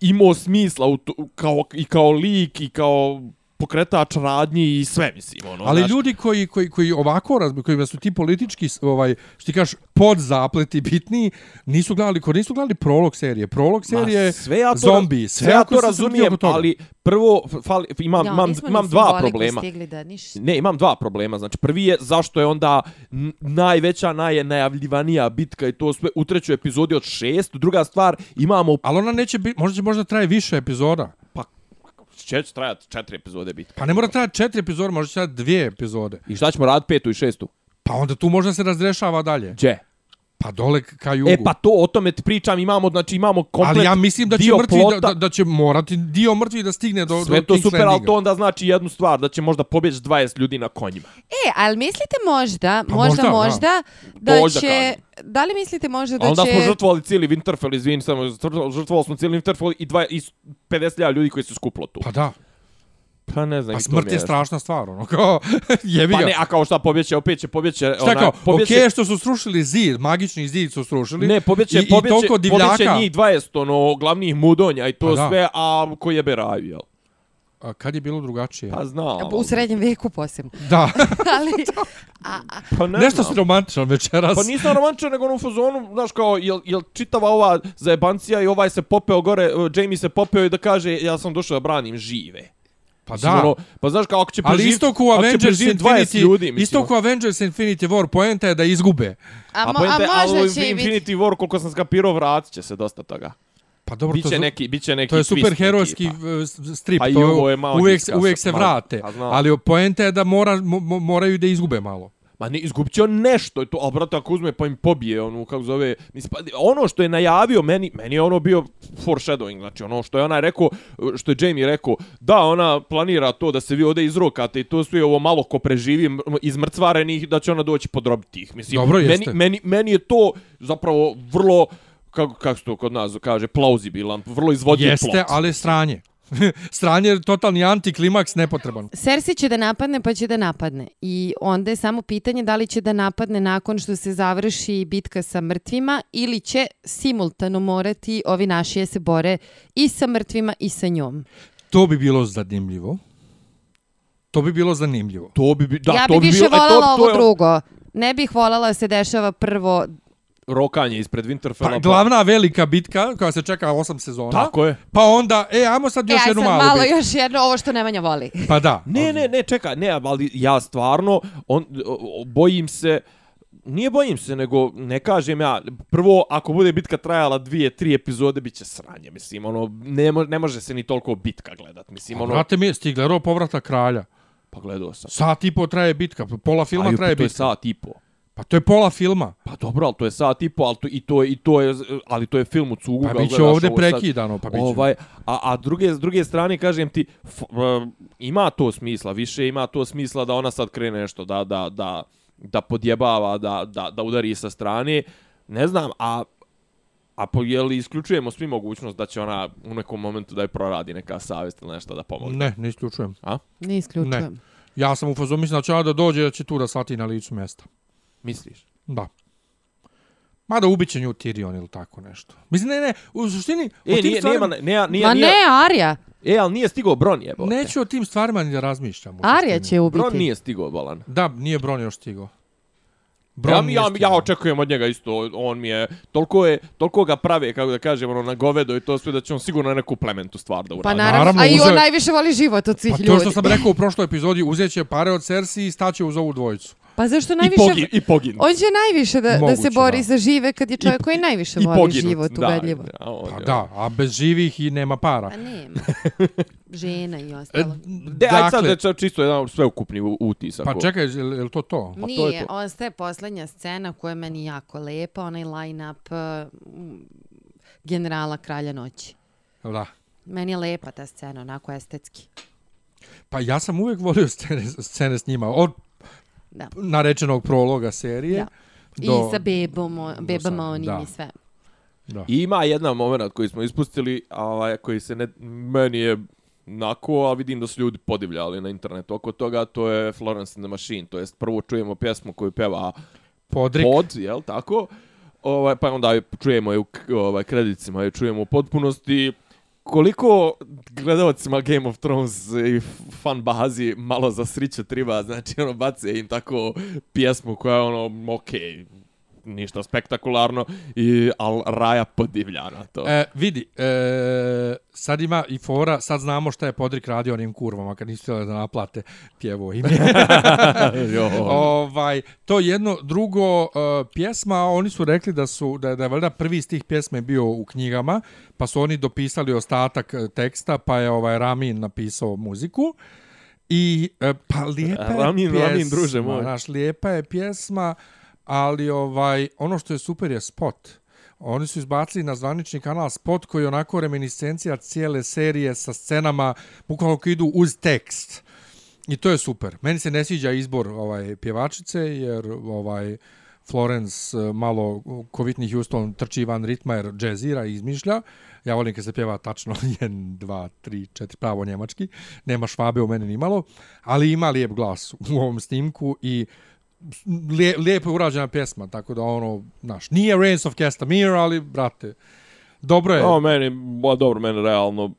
imao smisla u to, kao, i kao lik i kao pokretač radnji i sve, mislim. Ono, Ali znaš. ljudi koji, koji, koji ovako razbi, kojima su ti politički, ovaj, što ti kažeš, pod zapleti bitni, nisu gledali, ko nisu gledali prolog serije. Prolog serije, Ma, sve ja to, zombi, sve sve ja to razumijem, ali prvo, fali, imam, Ja, imam, imam dva problema. Da. Ne, imam dva problema. Znači, prvi je zašto je onda najveća, najnajavljivanija bitka i to sve u trećoj epizodi od šest. Druga stvar, imamo... Ali ona neće biti, možda možda traje više epizoda. Će trajati četiri epizode bitka. Pa ne mora trajati četiri epizode, možda će trajati dvije epizode. I šta ćemo raditi petu i šestu? Pa onda tu možda se razrešava dalje. Gdje? Pa dole ka jugu. E pa to, o tome ti pričam, imamo, znači imamo komplet ali ja mislim da će mrtvi plota. da, da, da, će morati dio mrtvi da stigne do Sve do to super, Landinga. to onda znači jednu stvar, da će možda pobjeći 20 ljudi na konjima. E, ali mislite možda, Pa možda, možda, možda, da Možda će... kažem. Da li mislite možda da onda će... smo žrtvovali cijeli Winterfell, izvini samo, žrtvovali smo cijeli Winterfell i, dva, i 50.000 ljudi koji su skuplo tu. Pa da. Pa ne znam. Pa i smrt je strašna stvar, ono, kao, jebi Pa ga. ne, a kao šta pobjeće, opet će pobjeće... Šta kao, pobjeće, okej što su srušili zid, magični zid su srušili. Ne, pobjeće, i, i pobjeće, toliko divljaka. pobjeće njih 20, ono, glavnih mudonja i to Pa da. sve, a ko jebe raju, jel? A kad je bilo drugačije? Pa znam. U srednjem veku posebno. Da, ali, a, a, Pa ne nešto znam. si romantičan večeras. Pa nisam romančan, nego ono u fazonu, znaš kao, jel, jel čitava ova zajebancija i ovaj se popeo gore, uh, Jamie se popeo i da kaže, ja sam došao da branim žive. Pa Mislim, da. Ono, pa znaš kao, ako će Ali preživit, isto ko Avengers preživit 20 Infinity, ljudi, mislim. isto ko u Avengers Infinity War, poenta je da izgube. a, A, mo, a ali u možda će i biti... Infinity War, koliko sam skapirao, vratit će se dosta toga. Pa dobro, to, Biće je- neki, biće neki to je twist neki, superherojski pa. s- strip, Pa to je malo uvijek, uvijek se malo. vrate. Pa. Ali poenta je da mora, mo, mo- moraju da izgube malo. Ma ne, izgubit će on nešto, to, ali brate, ako uzme pa im pobije, ono, kako zove, mislim, pa, ono što je najavio, meni, meni je ono bio foreshadowing, znači ono što je ona rekao, što je Jamie rekao, da, ona planira to da se vi ovdje izrokate i to sve ovo malo ko preživi m- iz mrcvarenih, da će ona doći podrobiti ih, mislim, Dobro, meni, jeste. meni, meni je to zapravo vrlo, kako, kako se to kod nas kaže, plauzibilan, vrlo izvodljiv Jeste, plot. ali sranje. sranje je totalni antiklimaks nepotreban. Cersei će da napadne, pa će da napadne. I onda je samo pitanje da li će da napadne nakon što se završi bitka sa mrtvima ili će simultano morati ovi naši da se bore i sa mrtvima i sa njom. To bi bilo zanimljivo. To bi bilo zanimljivo. To bi, bi- da, ja to bih bi više bilo, e, to- voljela to ovo je drugo. Ne bih voljela da se dešava prvo... Rokanje ispred Winterfella. Pa, glavna velika bitka koja se čeka 8 sezona. Tako je. Pa onda, e, ajmo sad još e, jednu sad malu malo bitku. još jedno, ovo što Nemanja voli. Pa da. Ne, ne, ne, čekaj, ne, ali ja stvarno, on, bojim se, nije bojim se, nego ne kažem ja, prvo, ako bude bitka trajala dvije, tri epizode, bit će sranje, mislim, ono, ne, mo, ne može se ni toliko bitka gledat, mislim, ono, Vrate mi, ti gledao povrata kralja. pa gledao sam. Sat i po traje bitka, pola filma traje to je bitka. sat i po. Pa to je pola filma. Pa dobro, ali to je sat i po, ali to, i, to, je- i to je, ali to je film u cugu. Pa ga bit će gledaš ovde ovo sad. prekidano, pa bit će. Ovaj, a, a druge, s druge strane, kažem ti, f, uh, ima to smisla, više ima to smisla da ona sad krene nešto, da, da, da, da podjebava, da, da, da udari sa strane. Ne znam, a A po, je li isključujemo svi mogućnost da će ona u nekom momentu da je proradi neka savjest ili nešto da pomogne? Ne, ne isključujem. A? Ne isključujem. Ja sam u fazu, mislim da će ona da dođe, da će tu da svati na licu mjesta. Misliš? Da. Mada ubiće nju Tyrion ili tako nešto. Mislim, ne, ne, u suštini... E, tim nije, stvarima- nema, nije, nije, Ma nije, ne, Arija. E, ali nije stigao Bron jebote. Neću o tim stvarima ni da razmišljam. u suštini. će ubiti. Bron nije stigao, Balan. Da, nije Bron još stigao. Ja, nije ja, ja stigao. očekujem od njega isto, on mi je, toliko, je, toliko ga prave, kako da kažem, ono, na govedo i to sve, da će on sigurno neku plementu stvar da uradi. Pa naravno, Naravno, a i on najviše voli život od svih Pa to ljudi. što sam rekao u prošloj epizodi, uzet će pare od Cersei i staće uz ovu dvojicu. Pa zašto I, najviše... pogin, I pogin. On će najviše da, da se Moguće, bori da. za žive kad je čovjek koji najviše I voli poginut, život, da, ubedljivo. Da, on Pa da, a bez živih i nema para. Pa nema. Žena i E, ostalo. De, ajde sad dakle, da je čisto jedan sveukupni utisak. pa čekaj, je li je li to to? pa to je Nije, to. ostaje posljednja scena koja je meni jako lepa, onaj line-up uh, generala Kralja noći. Da. Meni je lepa ta scena, onako estetski. Pa ja sam uvijek volio scene, scene s njima. Od Da. narečenog prologa serije. Da. Do, I sa bebom, o- bebama onim da. i sve. Da. I ima jedan moment koji smo ispustili, ovaj, koji se ne, meni je nako, a vidim da su ljudi podivljali na internetu oko toga, to je Florence and the Machine, to jest prvo čujemo pjesmu koju peva Podrik. Pod, jel tako? Ovaj, pa onda je čujemo je u ovaj, kreditima, je čujemo u potpunosti, koliko gledalcima Game of Thrones i fan bazi malo za sriće triba, znači ono bace im tako pjesmu koja je ono okej, okay, ništa spektakularno, i, al Raja podivlja na to. E, vidi, e, sad ima i fora, sad znamo šta je Podrik radio onim kurvama kad nisu htjeli da naplate pjevo ime. ovaj, to jedno, drugo, uh, pjesma, oni su rekli da su da, da je valjda prvi iz tih pjesme bio u knjigama, pa su oni dopisali ostatak e, teksta, pa je ovaj Ramin napisao muziku. I e, pa lijepa je Ramin, pjesma, Ramin, druže moj. Znaš, lijepa je pjesma, ali ovaj ono što je super je spot. Oni su izbacili na zvanični kanal spot koji je onako reminiscencija cijele serije sa scenama bukvalno koji idu uz tekst. I to je super. Meni se ne sviđa izbor ovaj pjevačice jer ovaj Florence eh, malo ko Whitney Houston trči van ritma jer džezira i izmišlja. Ja volim kad se pjeva tačno 1, 2, 3, 4 pravo njemački. Nema švabe u mene ni malo. Ali ima lijep glas u ovom snimku i lije, lijepo je urađena pjesma, tako da ono, znaš, nije Reigns of Castamere, ali, brate, dobro je. O, meni, ba, dobro, meni realno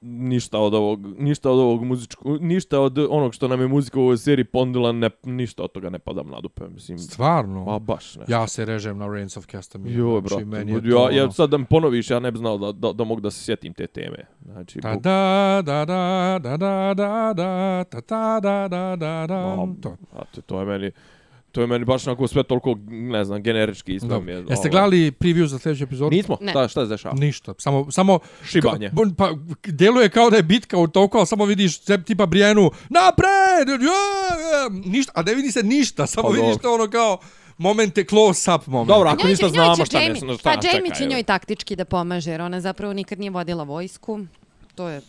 ništa od ovog, ništa od ovog muzičkog, ništa od onog što nam je muzika u ovoj seriji pondila, ne, ništa od toga ne padam na dupe, mislim. Stvarno? Pa baš ne. Ja se režem na Reigns of Castamere. Jo, znači, brate, meni je to, ja, ono... ja sad da mi ponoviš, ja ne bi znao da, da, da mogu da se sjetim te teme. Znači, Da, buk- da, da, da, da, da, da, da, ta, ta, da, da, da, da, Ma, to. Znate, to je meni, to je meni baš onako sve toliko, ne znam, generički isto mi je. Jeste ovaj. gledali preview za sljedeću epizodu? Nismo, Ne. šta, šta se dešava? Ništa, samo, samo Šibanje. Ka, pa, djeluje kao da je bitka u toliko, ali samo vidiš sve tipa Brijenu, napred, ja, ja, ništa, a ne vidi se ništa, samo Pa vidiš to ono kao momente close up moment. Dobro, ako ništa znamo šta ne Jamie- šta Pa nas Jamie će njoj taktički da pomaže, jer ona zapravo nikad nije vodila vojsku. To je...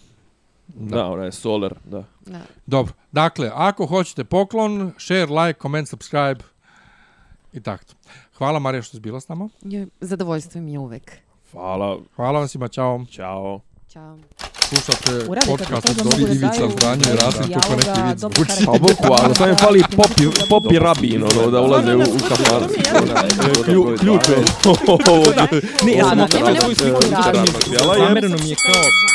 Da, ona je Solar, da. Da. Dobro, dakle, ako hoćete poklon, share, like, comment, subscribe i tako. Hvala Marija što si bila s nama. Zadovoljstvo mi je uvek. Hvala, Hvala vam svima, čao. čao. Ćao. Slušate podcast od da Dobri mogu da Ivica daju Zdanje i Rasim kako neki zvuči. karakter. Pa boku, ali sam je fali popi, popi rabin, ono, da ulaze u, u kafar. Klju- Ključ je. Ne, ja sam Da, svoju sliku i nema- kažem, Jela je- zamereno mi je kao